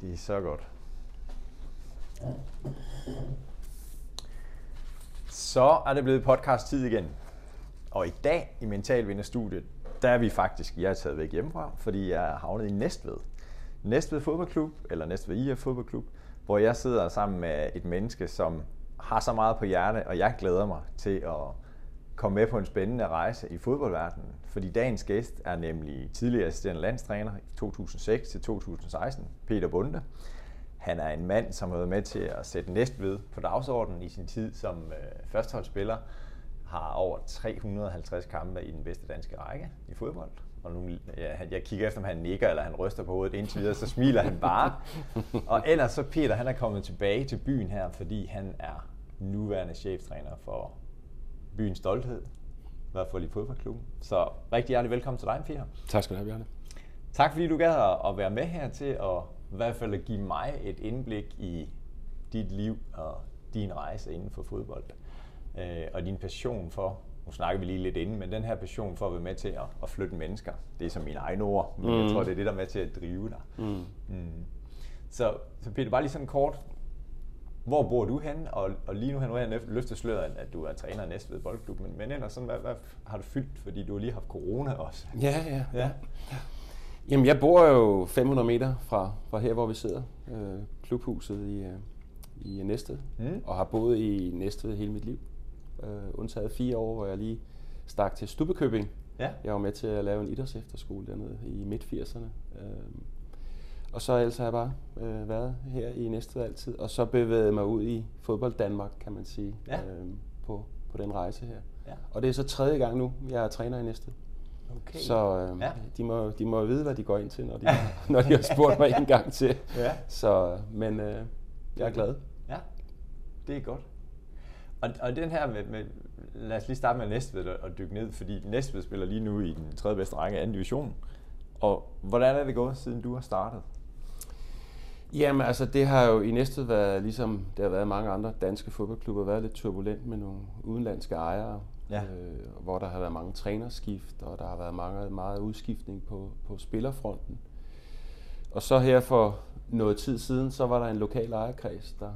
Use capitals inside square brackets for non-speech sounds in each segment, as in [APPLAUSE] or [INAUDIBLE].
Det er så godt. Så er det blevet podcast-tid igen. Og i dag i Mental Vinder Studiet, der er vi faktisk, jeg er taget væk hjemmefra, fordi jeg er havnet i Næstved. Næstved Fodboldklub, eller Næstved IF Fodboldklub, hvor jeg sidder sammen med et menneske, som har så meget på hjerte, og jeg glæder mig til at komme med på en spændende rejse i fodboldverdenen. Fordi dagens gæst er nemlig tidligere assisterende landstræner i 2006 til 2016, Peter Bunde. Han er en mand, som har været med til at sætte Næstved på dagsordenen i sin tid som øh, førsteholdsspiller. Har over 350 kampe i den bedste danske række i fodbold. Og nu, ja, jeg kigger efter, om han nikker eller han ryster på hovedet. Indtil videre, så smiler han bare. Og ellers så Peter, han er kommet tilbage til byen her, fordi han er nuværende cheftræner for byens stolthed, i hvert fald i fodboldklubben. Så rigtig hjertelig velkommen til dig, Peter. Tak skal du have, Bjarne. Tak fordi du gad at være med her til at i hvert fald at give mig et indblik i dit liv og din rejse inden for fodbold. Øh, og din passion for, nu snakker vi lige lidt inden, men den her passion for at være med til at, at flytte mennesker, det er som mine egne ord, men mm. jeg tror, det er det, der er med til at drive dig. Mm. Mm. Så, så Peter, bare lige sådan kort, hvor bor du hen? Og, og lige nu har jeg løftet sløret, at du er træner i Næstved Boldklub, men, men ellers sådan, hvad, hvad har du fyldt, fordi du har lige haft corona også? Ja, ja. ja. ja. Jamen, jeg bor jo 500 meter fra, fra her, hvor vi sidder, øh, klubhuset i, øh, i Næstved, mm. og har boet i Næstved hele mit liv. Øh, undtaget fire år, hvor jeg lige stak til Stubbekøbing. Ja. Jeg var med til at lave en idrætsefterskole dernede i midt-80'erne. Øh, og så ellers har jeg bare øh, været her i Næstved altid, og så bevægede jeg mig ud i fodbold Danmark, kan man sige, ja. øh, på, på den rejse her. Ja. Og det er så tredje gang nu, jeg er træner i Næstved. Okay. Så øh, ja. de, må, de må vide, hvad de går ind til, når de, [LAUGHS] når de har spurgt mig en gang til. Ja. Så, men øh, jeg er glad. Ja, det er godt. Og, og den her med, med, lad os lige starte med Næstved og dykke ned, fordi Næstved spiller lige nu i den tredje bedste række af anden division. Og hvordan er det gået, siden du har startet? Jamen altså, det har jo i Næstved været, ligesom det har været mange andre danske fodboldklubber, været lidt turbulent med nogle udenlandske ejere, ja. øh, hvor der har været mange trænerskift, og der har været mange, meget udskiftning på, på spillerfronten. Og så her for noget tid siden, så var der en lokal ejerkreds, der,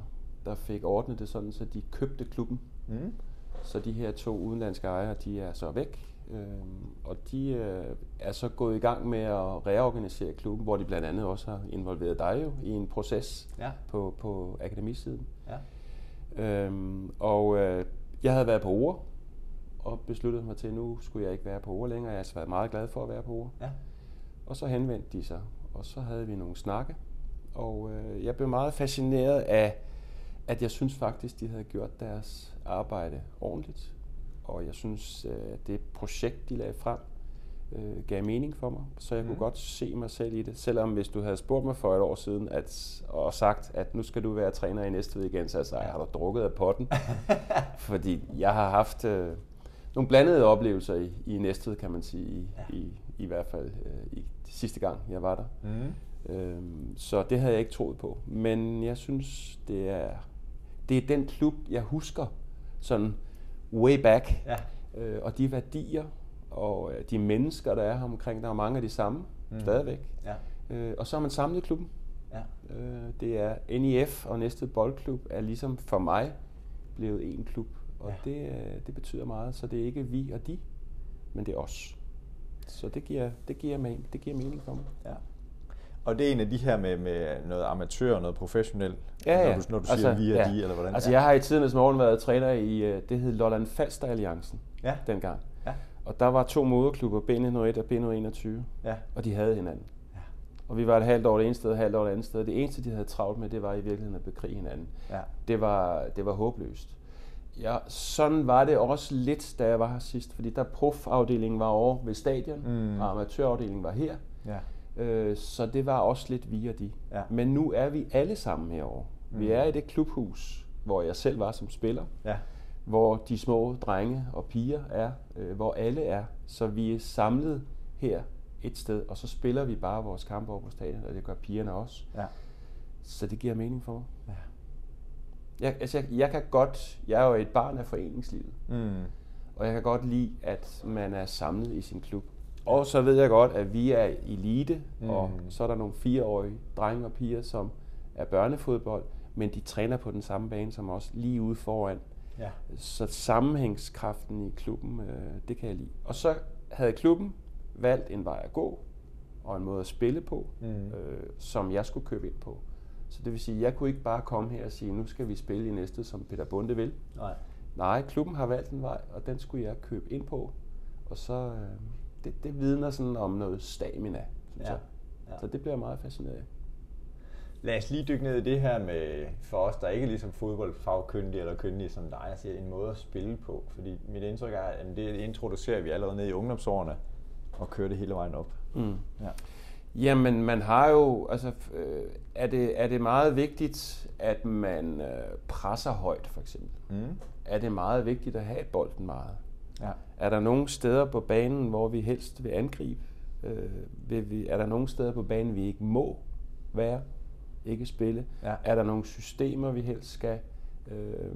der fik ordnet det sådan, så de købte klubben. Mm. Så de her to udenlandske ejere, de er så væk, øh, og de øh, er så gået i gang med at reorganisere klubben, hvor de blandt andet også har involveret dig jo i en proces ja. på, på akademisiden. Ja. Øhm, og øh, jeg havde været på ord og besluttede mig til, at nu skulle jeg ikke være på ord længere. Jeg har været meget glad for at være på ord. Ja. Og så henvendte de sig, og så havde vi nogle snakke. Og øh, jeg blev meget fascineret af, at jeg synes faktisk, de havde gjort deres arbejde ordentligt. Og jeg synes, øh, det projekt, de lagde frem, øh, gav mening for mig, så jeg mm. kunne godt se mig selv i det. Selvom hvis du havde spurgt mig for et år siden at, og sagt, at nu skal du være træner i næste igen, så jeg, jeg har du drukket af potten. [LAUGHS] Fordi jeg har haft øh, nogle blandede oplevelser i, i Næstved, kan man sige, i, ja. i, i hvert fald øh, i sidste gang, jeg var der. Mm. Øhm, så det havde jeg ikke troet på. Men jeg synes, det er, det er den klub, jeg husker sådan way back. Ja. Øh, og de værdier og øh, de mennesker, der er her omkring, der er mange af de samme mm. stadigvæk. Ja. Øh, og så har man samlet klubben. Ja. Øh, det er NIF og næste boldklub er ligesom for mig blevet en klub. Og ja. det, øh, det betyder meget. Så det er ikke vi og de, men det er os. Så det giver, det giver, mening, det giver mening for mig. Ja. Og det er en af de her med, med noget amatør og noget professionelt, ja, ja. når du, når du siger altså, vi og ja. de, eller hvordan? Altså jeg har i tidernes morgen været træner i, øh, det hed Lolland Falster Alliancen ja. dengang. Ja. Og der var to moderklubber, B101 og B121, ja. og de havde hinanden. Ja. Og vi var et halvt år det ene sted, et halvt år det andet sted. Det eneste, de havde travlt med, det var i virkeligheden at bekrige hinanden. Ja. Det, var, det var håbløst. Ja, sådan var det også lidt, da jeg var her sidst, fordi der profafdelingen var over ved stadion, mm. og amatørafdelingen var her. Ja. Øh, så det var også lidt vi og de. Ja. Men nu er vi alle sammen herovre. Mm. Vi er i det klubhus, hvor jeg selv var som spiller. Ja. Hvor de små drenge og piger er. Øh, hvor alle er. Så vi er samlet her et sted, og så spiller vi bare vores kampe over på stadion, og det gør pigerne også. Ja. Så det giver mening for mig. Ja. Jeg, altså jeg, jeg kan godt, jeg er jo et barn af foreningslivet, mm. og jeg kan godt lide, at man er samlet i sin klub. Og så ved jeg godt, at vi er elite, mm. og så er der nogle fireårige drenge og piger, som er børnefodbold, men de træner på den samme bane som os, lige ude foran. Ja. Så sammenhængskraften i klubben, øh, det kan jeg lide. Og så havde klubben valgt en vej at gå, og en måde at spille på, mm. øh, som jeg skulle købe ind på. Så det vil sige, at jeg kunne ikke bare komme her og sige, nu skal vi spille i næste, som Peter Bunde vil. Nej. Nej, klubben har valgt en vej, og den skulle jeg købe ind på. Og så, øh, det, det vidner sådan om noget stamina, synes ja. jeg. Ja. Så det bliver meget fascineret af. Lad os lige dykke ned i det her med, for os, der ikke er ligesom fodboldfagkyndige eller kyndige som dig, jeg siger, en måde at spille på. Fordi mit indtryk er, at det introducerer vi allerede ned i ungdomsårene og kører det hele vejen op. Mm. Ja. Jamen, man har jo, altså, øh, er, det, er det meget vigtigt, at man øh, presser højt, for eksempel? Mm. Er det meget vigtigt at have bolden meget? Ja. Er der nogle steder på banen, hvor vi helst vil angribe? Øh, vil vi, er der nogle steder på banen, vi ikke må være? Ikke spille? Ja. Er der nogle systemer, vi helst skal, øh,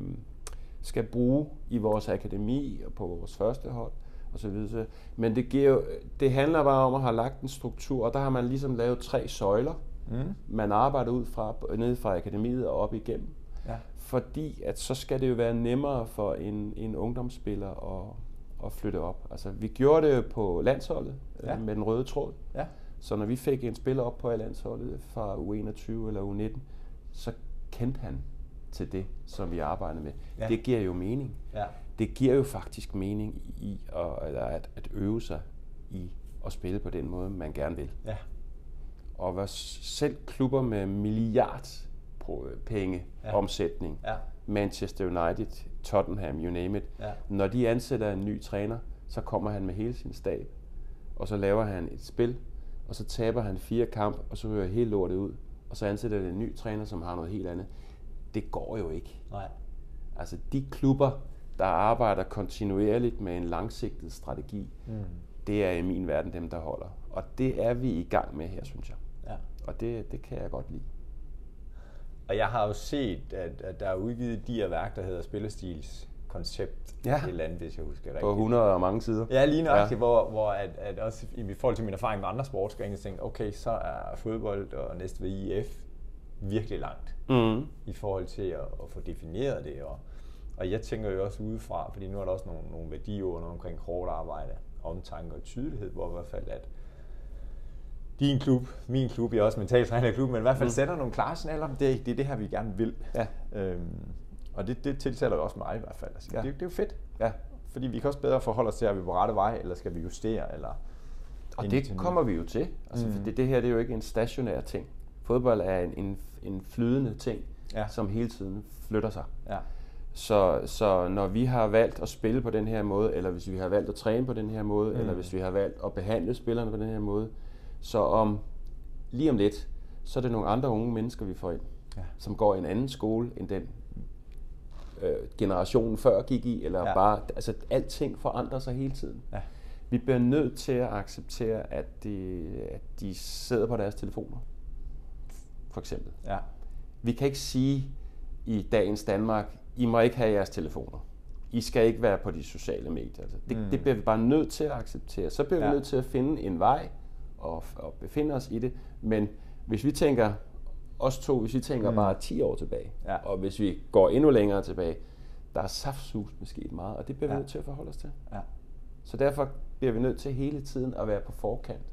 skal bruge i vores akademi og på vores første hold? og så videre. Men det, giver jo, det handler bare om at have lagt en struktur, og der har man ligesom lavet tre søjler, mm. man arbejder ud fra, ned fra akademiet og op igennem. Ja. Fordi at så skal det jo være nemmere for en, en ungdomsspiller at, at flytte op. Altså, vi gjorde det på landsholdet øh, ja. med den røde tråd. Ja. Så når vi fik en spiller op på landsholdet fra U21 eller U19, så kendte han til det, som vi arbejdede med. Ja. Det giver jo mening. Ja det giver jo faktisk mening i at, eller at, at øve sig i at spille på den måde, man gerne vil. Ja. Og hvad selv klubber med milliard penge ja. omsætning, ja. Manchester United, Tottenham, you name it, ja. når de ansætter en ny træner, så kommer han med hele sin stab, og så laver han et spil, og så taber han fire kamp, og så hører hele lortet ud, og så ansætter det en ny træner, som har noget helt andet. Det går jo ikke. Nej. Altså de klubber, der arbejder kontinuerligt med en langsigtet strategi, mm. det er i min verden dem, der holder. Og det er vi i gang med her, synes jeg. Ja. Og det, det kan jeg godt lide. Og jeg har jo set, at, at der er udgivet de her værk, der hedder Spillestils koncept ja. et eller andet, hvis jeg husker rigtigt. På 100 og mange sider. Ja, lige nøjagtigt, ja. hvor, hvor at, at også i forhold til min erfaring med andre sportsgrene, tænkte okay, så er fodbold og næste ved IF virkelig langt mm. i forhold til at, at få defineret det og, og jeg tænker jo også udefra, fordi nu er der også nogle, nogle værdier omkring hårdt arbejde, omtanke og tydelighed, hvor i hvert fald at din klub, min klub, jeg er også mentaltræner i klubben, men i hvert fald mm. sætter nogle klare signaler om, det, det er det her, vi gerne vil. Ja. Øhm, og det, det tiltaler jo også mig i hvert fald. Altså, ja. det, det er jo fedt. Ja. Fordi vi kan også bedre forholde os til, at vi på rette vej, eller skal vi justere, eller... Og det kommer vi jo til. Altså, mm. for det, det her det er jo ikke en stationær ting. Fodbold er en, en, en flydende ting, ja. som hele tiden flytter sig. Ja. Så, så når vi har valgt at spille på den her måde, eller hvis vi har valgt at træne på den her måde, mm. eller hvis vi har valgt at behandle spillerne på den her måde, så om lige om lidt, så er det nogle andre unge mennesker, vi får ind, ja. som går i en anden skole end den øh, generationen før gik i, eller ja. bare, altså alting forandrer sig hele tiden. Ja. Vi bliver nødt til at acceptere, at de, at de sidder på deres telefoner, for eksempel. Ja. Vi kan ikke sige i dagens Danmark, i må ikke have jeres telefoner. I skal ikke være på de sociale medier. Altså, det, mm. det bliver vi bare nødt til at acceptere. Så bliver ja. vi nødt til at finde en vej og, og befinde os i det. Men hvis vi tænker, os to, hvis vi tænker mm. bare 10 år tilbage, ja. og hvis vi går endnu længere tilbage, der er saftsus med sket meget, og det bliver vi ja. nødt til at forholde os til. Ja. Så derfor bliver vi nødt til hele tiden at være på forkant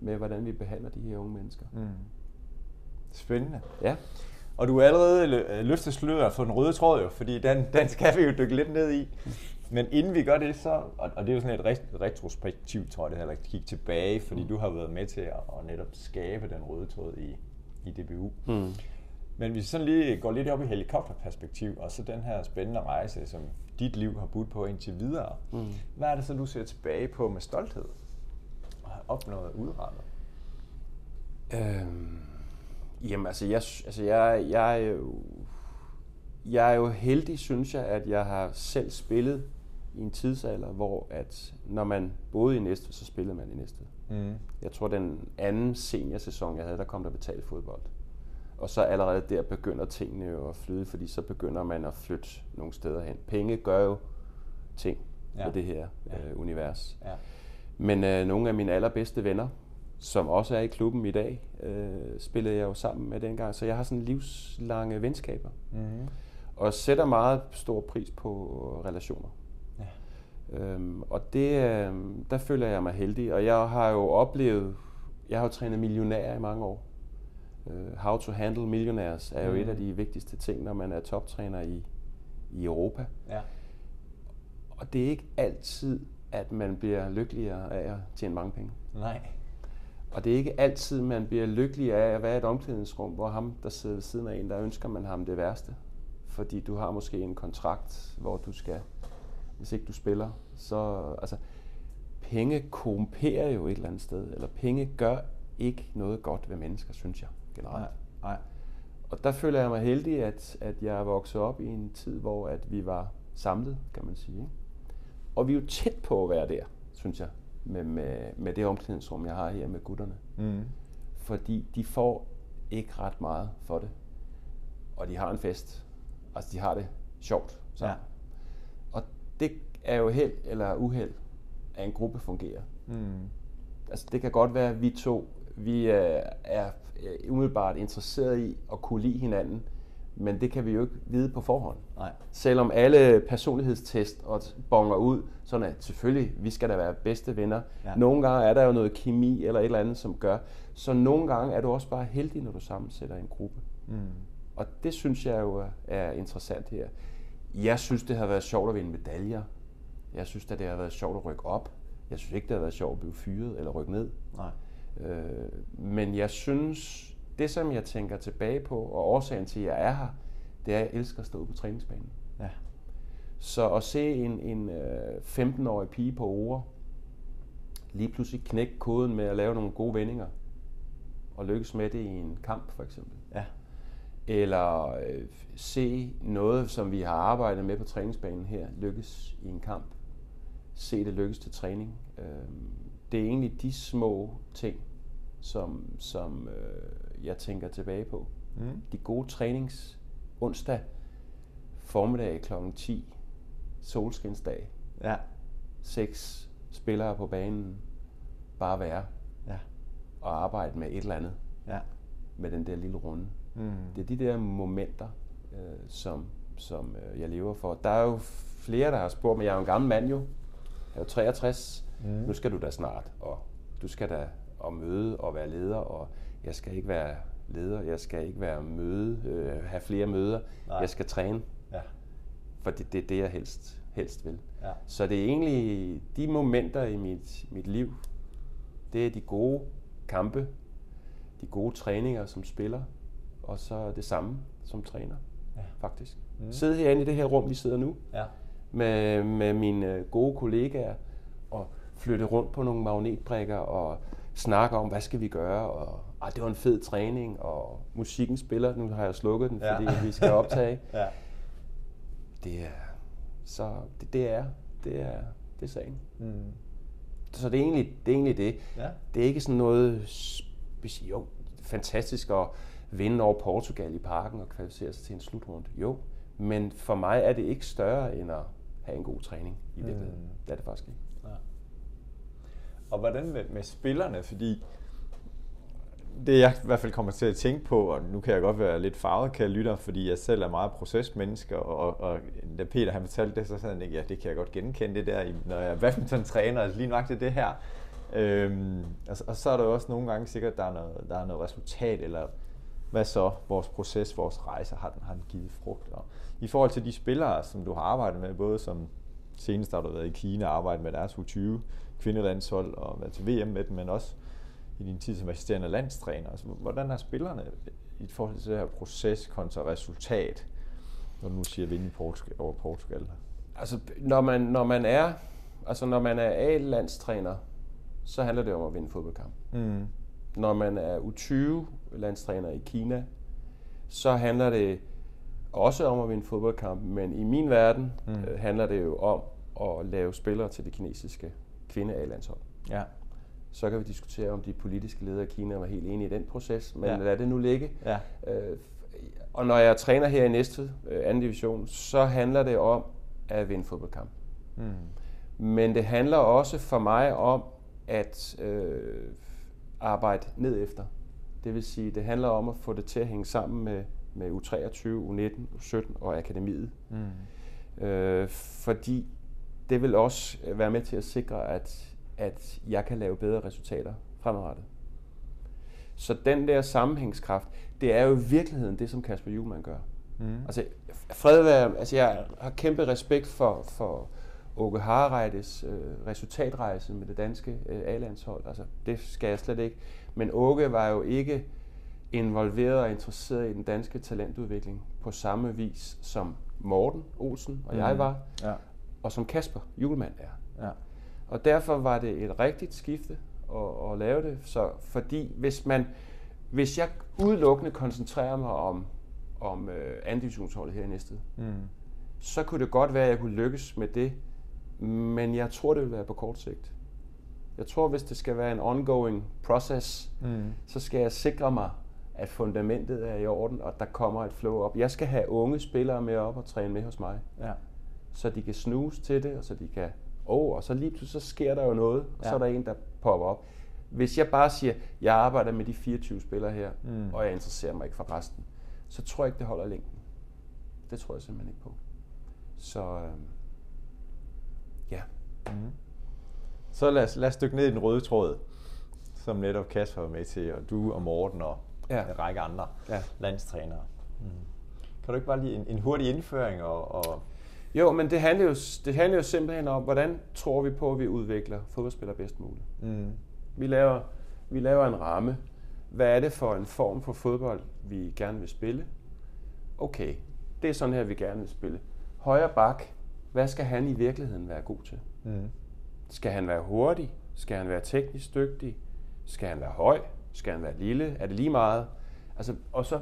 med, hvordan vi behandler de her unge mennesker. Mm. Spændende. Ja. Og du er allerede løftet sløret for den røde tråd jo, fordi den, den skal vi jo dykke lidt ned i. Men inden vi gør det, så, og, og det er jo sådan et retrospektivt, tror jeg, det heller ikke kigge tilbage, fordi mm. du har været med til at, at netop skabe den røde tråd i, i DBU. Mm. Men hvis vi sådan lige går lidt op i helikopterperspektiv, og så den her spændende rejse, som dit liv har budt på indtil videre, mm. hvad er det så, du ser tilbage på med stolthed og har opnået udrettet? Øhm Jamen altså, jeg, altså jeg, jeg, jo, jeg er jo heldig, synes jeg, at jeg har selv spillet i en tidsalder, hvor at når man boede i Næstved, så spillede man i Næstved. Mm. Jeg tror, den anden seniorsæson, jeg havde, der kom der betalt fodbold. Og så allerede der begynder tingene jo at flyde, fordi så begynder man at flytte nogle steder hen. Penge gør jo ting ja. på det her ja. øh, univers. Ja. Men øh, nogle af mine allerbedste venner, som også er i klubben i dag, øh, spillede jeg jo sammen med dengang. Så jeg har sådan livslange venskaber. Mm-hmm. Og sætter meget stor pris på relationer. Øhm, og det, øh, der føler jeg mig heldig. Og jeg har jo oplevet, jeg har jo trænet millionærer i mange år. Uh, how to handle millionaires er jo mm. et af de vigtigste ting, når man er toptræner i, i Europa. Ja. Og det er ikke altid, at man bliver lykkeligere af at tjene mange penge. Nej. Og det er ikke altid, man bliver lykkelig af at være i et omklædningsrum, hvor ham, der sidder ved siden af en, der ønsker man ham det værste. Fordi du har måske en kontrakt, hvor du skal, hvis ikke du spiller, så altså, penge korrumperer jo et eller andet sted, eller penge gør ikke noget godt ved mennesker, synes jeg generelt. Nej, nej. Og der føler jeg mig heldig, at, at jeg er vokset op i en tid, hvor at vi var samlet, kan man sige. Og vi er jo tæt på at være der, synes jeg, med, med, med det omklædningsrum, jeg har her med gutterne. Mm. Fordi de får ikke ret meget for det. Og de har en fest. Altså, de har det sjovt Så. Ja. Det er jo held eller uheld, at en gruppe fungerer. Mm. Altså, det kan godt være, at vi to vi er, er umiddelbart interesseret i at kunne lide hinanden, men det kan vi jo ikke vide på forhånd. Nej. Selvom alle personlighedstest og bonger ud, sådan at selvfølgelig, vi skal da være bedste venner. Ja. Nogle gange er der jo noget kemi eller et eller andet, som gør. Så nogle gange er du også bare heldig, når du sammensætter en gruppe. Mm. Og det synes jeg jo er interessant her. Jeg synes, det har været sjovt at vinde medaljer. Jeg synes, at det har været sjovt at rykke op. Jeg synes ikke, det har været sjovt at blive fyret eller rykke ned. Nej. Øh, men jeg synes, det som jeg tænker tilbage på, og årsagen til, at jeg er her, det er, at jeg elsker at stå på træningsbanen. Ja. Så at se en, en øh, 15-årig pige på ord, lige pludselig knække koden med at lave nogle gode vendinger, og lykkes med det i en kamp for eksempel. Eller øh, se noget, som vi har arbejdet med på træningsbanen her, lykkes i en kamp. Se det lykkes til træning. Øh, det er egentlig de små ting, som, som øh, jeg tænker tilbage på. Mm. De gode trænings onsdag formiddag kl. 10, solskinsdag. Ja. Seks spillere på banen, bare være. Ja. Og arbejde med et eller andet. Ja. Med den der lille runde. Mm. Det er de der momenter, øh, som, som øh, jeg lever for. Der er jo flere, der har spurgt mig. Jeg er jo en gammel mand jo. Jeg er jo 63. Mm. Nu skal du da snart, og du skal da at møde og være leder, og jeg skal ikke være leder, jeg skal ikke være møde, øh, have flere møder, Nej. jeg skal træne. Ja. For det, det er det, jeg helst, helst vil. Ja. Så det er egentlig de momenter i mit, mit liv, det er de gode kampe, de gode træninger som spiller, og så det samme som træner, ja. faktisk. Mm. Sidde herinde i det her rum, vi sidder nu, ja. med, med mine gode kollegaer, og flytte rundt på nogle magnetbrikker, og snakke om, hvad skal vi gøre, og ah, det var en fed træning, og musikken spiller, nu har jeg slukket den, fordi ja. vi skal optage. [LAUGHS] ja. Det er, så det, det er, det er, det er sagen. Mm. Så det er egentlig det. Er egentlig det. Ja. det er ikke sådan noget jo, fantastisk at vinde over Portugal i parken og kvalificere sig til en slutrunde. Jo, men for mig er det ikke større end at have en god træning i virkeligheden. Mm. Det er det faktisk ikke. Og hvordan med, med spillerne? Fordi det jeg i hvert fald kommer til at tænke på, og nu kan jeg godt være lidt farvet, kan jeg lytte, fordi jeg selv er meget procesmenneske, og, og da Peter han fortalte det, så sagde han, ja, det kan jeg godt genkende det der, når jeg er badminton-træner, altså lige nok det her. Øhm, og, og så er der jo også nogle gange sikkert, der er noget, der er noget resultat, eller hvad så, vores proces, vores rejse, har den, har den givet frugt? Og I forhold til de spillere, som du har arbejdet med, både som senest har du været i Kina og arbejdet med deres U20 kvindelandshold og været til VM med dem, men også i din tid som assisterende landstræner. Altså, hvordan er spillerne i forhold til det her proces kontra resultat, når du nu siger vinde Portugal, over Portugal? Altså, når man, når man er, altså når man er A-landstræner, så handler det om at vinde fodboldkamp. Mm. Når man er U20-landstræner i Kina, så handler det også om at vinde fodboldkamp, men i min verden mm. øh, handler det jo om at lave spillere til det kinesiske kvinde A-landshold. Ja. Så kan vi diskutere, om de politiske ledere i Kina var helt enige i den proces, men ja. lad det nu ligge. Ja. Øh, og når jeg træner her i næste øh, anden division, så handler det om at vinde fodboldkamp. Mm. Men det handler også for mig om at øh, arbejde ned efter. Det vil sige, det handler om at få det til at hænge sammen med, med U23, U19, U17 og akademiet. Mm. Øh, fordi det vil også være med til at sikre, at, at jeg kan lave bedre resultater fremadrettet. Så den der sammenhængskraft, det er jo i virkeligheden det, som Kasper Juhlmann gør. Mm. Altså, fred være, altså jeg har kæmpe respekt for, for Åke Harreides øh, resultatrejse med det danske øh, A-landshold. Altså, det skal jeg slet ikke. Men Åke var jo ikke involveret og interesseret i den danske talentudvikling på samme vis som Morten Olsen og mm. jeg var, ja. og som Kasper Julemand er. Ja. Og derfor var det et rigtigt skifte at, at lave det. Så, fordi hvis man, hvis jeg udelukkende koncentrerer mig om, om øh, andivisionsholdet her i næste, mm. så kunne det godt være, at jeg kunne lykkes med det, men jeg tror, det vil være på kort sigt. Jeg tror, hvis det skal være en ongoing process, mm. så skal jeg sikre mig, at fundamentet er i orden, og der kommer et flow op. Jeg skal have unge spillere med op og træne med hos mig. Ja. Så de kan snuse til det, og så de kan, oh, og så lige pludselig så sker der jo noget, og ja. så er der en, der popper op. Hvis jeg bare siger, jeg arbejder med de 24 spillere her, mm. og jeg interesserer mig ikke for resten, så tror jeg ikke, det holder længden. Det tror jeg simpelthen ikke på. Så øh. Mm. Så lad os, lad os dykke ned i den røde tråd, som netop Kasper var med til, og du og Morten og ja. en række andre ja. landstrænere. Mm. Kan du ikke bare lige en, en hurtig indføring og, og jo, men det handler jo, det handler jo simpelthen om, hvordan tror vi på, at vi udvikler fodboldspillere bedst muligt. Mm. Vi, laver, vi laver en ramme. Hvad er det for en form for fodbold, vi gerne vil spille? Okay, det er sådan her, vi gerne vil spille. Højre bak, hvad skal han i virkeligheden være god til? Mm. Skal han være hurtig? Skal han være teknisk dygtig? Skal han være høj? Skal han være lille? Er det lige meget? Altså, og så,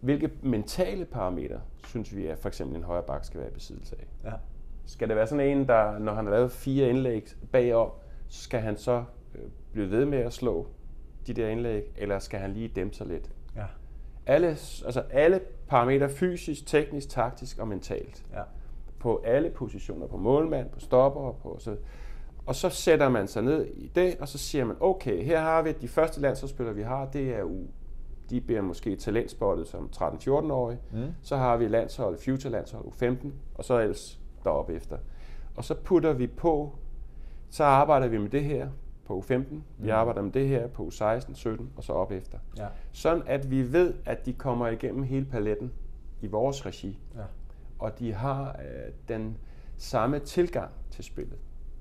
hvilke mentale parametre synes vi, at for eksempel en højre bak skal være i besiddelse af? Ja. Skal det være sådan en, der, når han har lavet fire indlæg bagom, skal han så øh, blive ved med at slå de der indlæg, eller skal han lige dæmpe sig lidt? Ja. Alle, altså alle parametre, fysisk, teknisk, taktisk og mentalt. Ja. På alle positioner, på målmand, på stopper, på så og så sætter man sig ned i det, og så siger man, okay, her har vi de første landsholdsspillere, vi har, det er U. De bliver måske talentspottet som 13-14-årige. Mm. Så har vi landshold, future landshold, U15, og så ellers deroppe efter. Og så putter vi på, så arbejder vi med det her på U15, mm. vi arbejder med det her på U16, 17 og så op efter. Ja. Sådan at vi ved, at de kommer igennem hele paletten i vores regi. Ja. Og de har øh, den samme tilgang til spillet.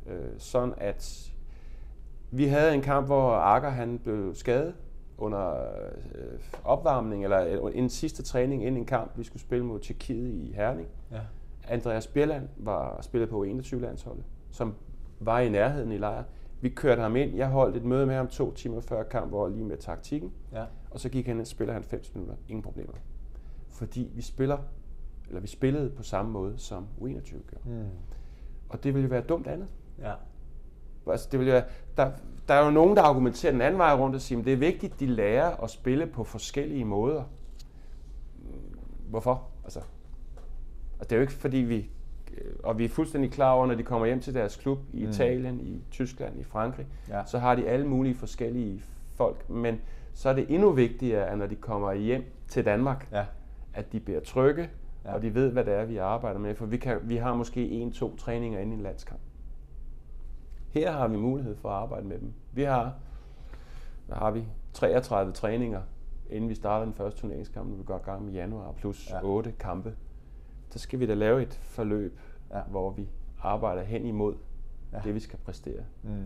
Øh, sådan at vi havde en kamp, hvor Akker han blev skadet under øh, opvarmning, eller en sidste træning inden en kamp, vi skulle spille mod Tjekkiet i Herning. Ja. Andreas Bjelland var spillet på 21-landsholdet, som var i nærheden i lejr. Vi kørte ham ind. Jeg holdt et møde med ham to timer før kamp, hvor lige med taktikken. Ja. Og så gik han ind og spiller 90 minutter. Ingen problemer. Fordi vi spiller, eller vi spillede på samme måde, som U21 gør. Mm. Og det ville jo være dumt andet. Ja. Altså, det vil være, der, der er jo nogen, der argumenterer den anden vej rundt og siger, at det er vigtigt, at de lærer at spille på forskellige måder. Hvorfor? Altså, altså det er jo ikke fordi vi, og vi er fuldstændig klar over, når de kommer hjem til deres klub i mm. Italien, i Tyskland, i Frankrig, ja. så har de alle mulige forskellige folk, men så er det endnu vigtigere, at når de kommer hjem til Danmark, ja. at de bliver trygge, ja. og de ved, hvad det er, vi arbejder med, for vi, kan, vi har måske en-to træninger inden en landskamp. Her har vi mulighed for at arbejde med dem. Vi har, hvad har vi, 33 træninger, inden vi starter den første turneringskamp, når vi går i gang med januar, plus ja. 8 kampe. Så skal vi da lave et forløb, ja. hvor vi arbejder hen imod ja. det, vi skal præstere. Mm.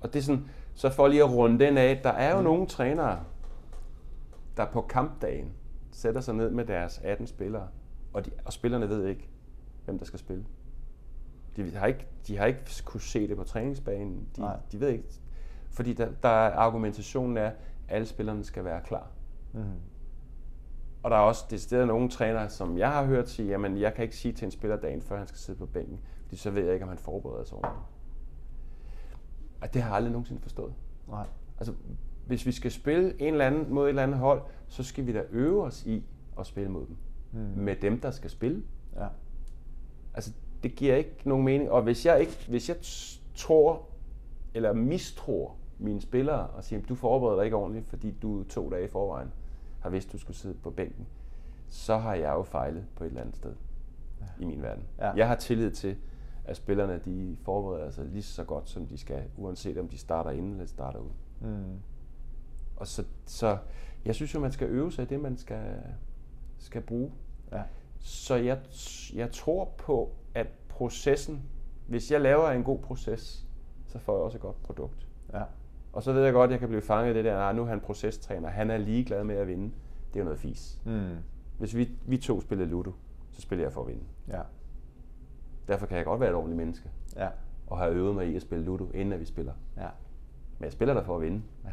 Og det er sådan, så for lige at runde den af, der er jo mm. nogle trænere, der på kampdagen sætter sig ned med deres 18 spillere, og, de, og spillerne ved ikke, hvem der skal spille. De har ikke, de har ikke kunne se det på træningsbanen. De, de ved ikke. Fordi der, der er argumentationen er, at alle spillerne skal være klar. Mm. Og der er også det sted nogle trænere, som jeg har hørt sige, jamen jeg kan ikke sige til en spiller dagen før han skal sidde på bænken, fordi så ved jeg ikke, om han forbereder sig ordentligt. Og det har jeg aldrig nogensinde forstået. Nej. Altså, hvis vi skal spille en eller anden mod et eller andet hold, så skal vi da øve os i at spille mod dem. Mm. Med dem, der skal spille. Ja. Altså, det giver ikke nogen mening. Og hvis jeg, ikke, hvis jeg tror, eller mistror mine spillere og siger, du forbereder dig ikke ordentligt, fordi du to dage i forvejen har vidst, du skulle sidde på bænken, så har jeg jo fejlet på et eller andet sted ja. i min verden. Ja. Jeg har tillid til, at spillerne de forbereder sig lige så godt, som de skal, uanset om de starter inden eller starter ud. Mm. Og så, så jeg synes jo, man skal øve sig i det, man skal, skal bruge. Ja. Så jeg, jeg tror på, at processen, hvis jeg laver en god proces, så får jeg også et godt produkt. Ja. Og så ved jeg godt, at jeg kan blive fanget i det der, nu er han procestræner, han er ligeglad med at vinde. Det er jo noget fis. Mm. Hvis vi, vi to spiller Ludo, så spiller jeg for at vinde. Ja. Derfor kan jeg godt være et ordentligt menneske. Ja. Og have øvet mig i at spille Ludo, inden at vi spiller. Ja. Men jeg spiller der for at vinde. Ja.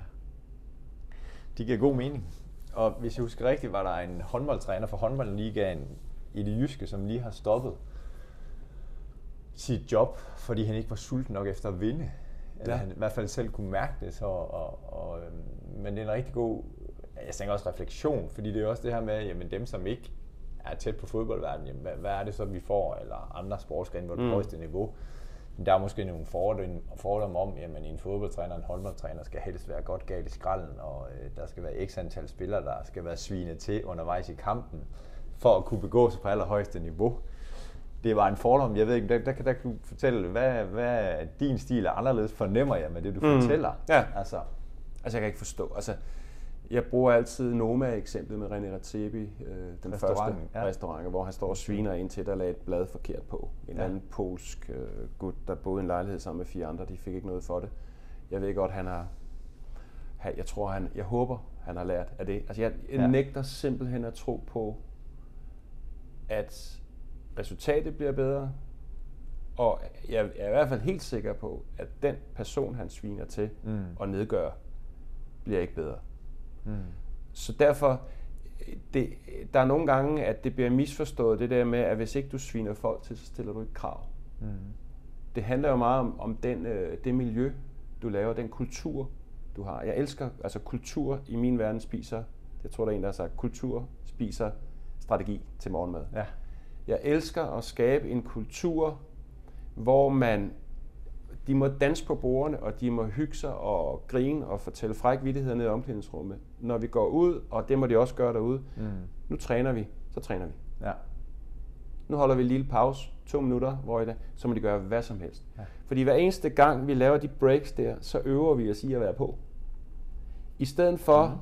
Det giver god mening. Og hvis jeg husker rigtigt, var der en håndboldtræner for håndboldligaen i det jyske, som lige har stoppet sit job, fordi han ikke var sulten nok efter at vinde. Eller ja. han i hvert fald selv kunne mærke det. Så, og, og, øhm, men det er en rigtig god, jeg tænker også refleksion, fordi det er også det her med, jamen dem som ikke er tæt på fodboldverdenen, jamen, hvad, hvad er det så, vi får, eller andre sportsgrene på det mm. højeste niveau. Der er måske nogle fordomme, fordomme om, at en fodboldtræner og en håndboldtræner skal helst være godt galt i skralden, og øh, der skal være x antal spillere, der skal være svinet til undervejs i kampen, for at kunne begå sig på allerhøjeste niveau. Det var en fordom, jeg ved ikke, der, der, der kan du fortælle, hvad, hvad din stil er anderledes, fornemmer jeg med det, du mm. fortæller. Ja. Altså. altså, jeg kan ikke forstå. Altså, jeg bruger altid Noma-eksemplet med René Ratebi, øh, den første ja. restaurant, hvor han står og sviner ind til, der lagde et blad forkert på. En ja. anden polsk øh, gut, der boede i en lejlighed sammen med fire andre, de fik ikke noget for det. Jeg ved godt, han har... Jeg tror, han... Jeg håber, han har lært af det. Altså, jeg, jeg ja. nægter simpelthen at tro på, at resultatet bliver bedre, og jeg er i hvert fald helt sikker på, at den person, han sviner til mm. og nedgør, bliver ikke bedre. Mm. Så derfor, det, der er nogle gange, at det bliver misforstået, det der med, at hvis ikke du sviner folk til, så stiller du ikke krav. Mm. Det handler jo meget om, om den, øh, det miljø, du laver, den kultur, du har. Jeg elsker, altså kultur i min verden spiser, jeg tror, der er en, der har sagt, kultur spiser strategi til morgenmad. Ja. Jeg elsker at skabe en kultur, hvor man de må danse på bordene, og de må hygge sig og grine og fortælle fræk vittigheder ned i omklædningsrummet. Når vi går ud, og det må de også gøre derude, mm. nu træner vi, så træner vi. Ja. Nu holder vi en lille pause, to minutter, hvor i det, så må de gøre hvad som helst. Ja. Fordi hver eneste gang, vi laver de breaks der, så øver vi os i at være på. I stedet for, mm.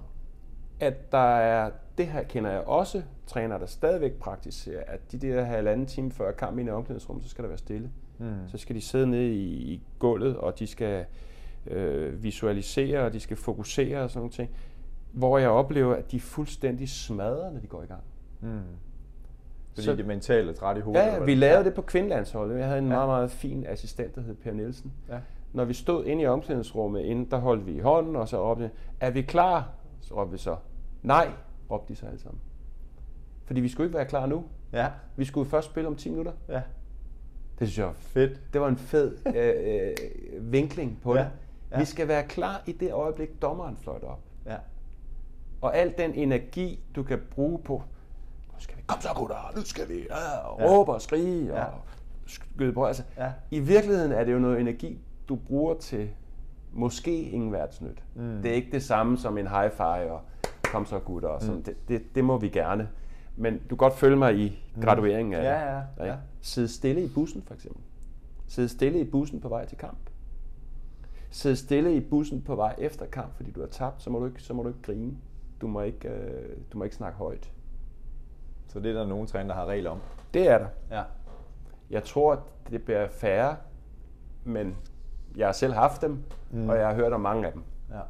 at der er, det her kender jeg også, træner der stadigvæk praktiserer, at de der halvanden time før kamp i omklædningsrum, så skal der være stille. Mm. Så skal de sidde nede i, i gulvet, og de skal øh, visualisere, og de skal fokusere og sådan noget ting. Hvor jeg oplever, at de er fuldstændig smadret, når de går i gang. Mm. Fordi så, det mentale træt i hovedet? Ja, vi lavede ja. det på kvindelandsholdet. Jeg havde en ja. meget, meget fin assistent, der hed Per Nielsen. Ja. Når vi stod inde i omklædningsrummet, inden, der holdt vi i hånden, og så råbte er vi klar? Så råbte vi så, nej, råbte de så alle sammen. Fordi vi skulle ikke være klar nu. Ja. Vi skulle først spille om 10 minutter. Ja. Det synes jeg var fedt. Det var en fed øh, øh, vinkling på ja. det. Ja. Vi skal være klar i det øjeblik, dommeren fløjter op. Og al den energi, du kan bruge på, nu skal vi, kom så gutter, nu skal vi ja, og ja. råbe og skrige ja. og skyde på. Altså, ja. I virkeligheden er det jo noget energi, du bruger til måske ingen værtsnyt. Mm. Det er ikke det samme som en high five og kom så gutter. Og sådan. Mm. Det, det, det må vi gerne. Men du kan godt følge mig i mm. gradueringen af ja, ja, ja. Sidde stille i bussen for eksempel. Sidde stille i bussen på vej til kamp. Sidde stille i bussen på vej efter kamp, fordi du har tabt, så må du ikke, så må du ikke grine. Du må ikke, øh, du må ikke snakke højt. Så det er der nogen træner, der har regler om? Det er der. Ja. Jeg tror, det bliver færre, men jeg har selv haft dem, mm. og jeg har hørt om mange af dem. Ja. Og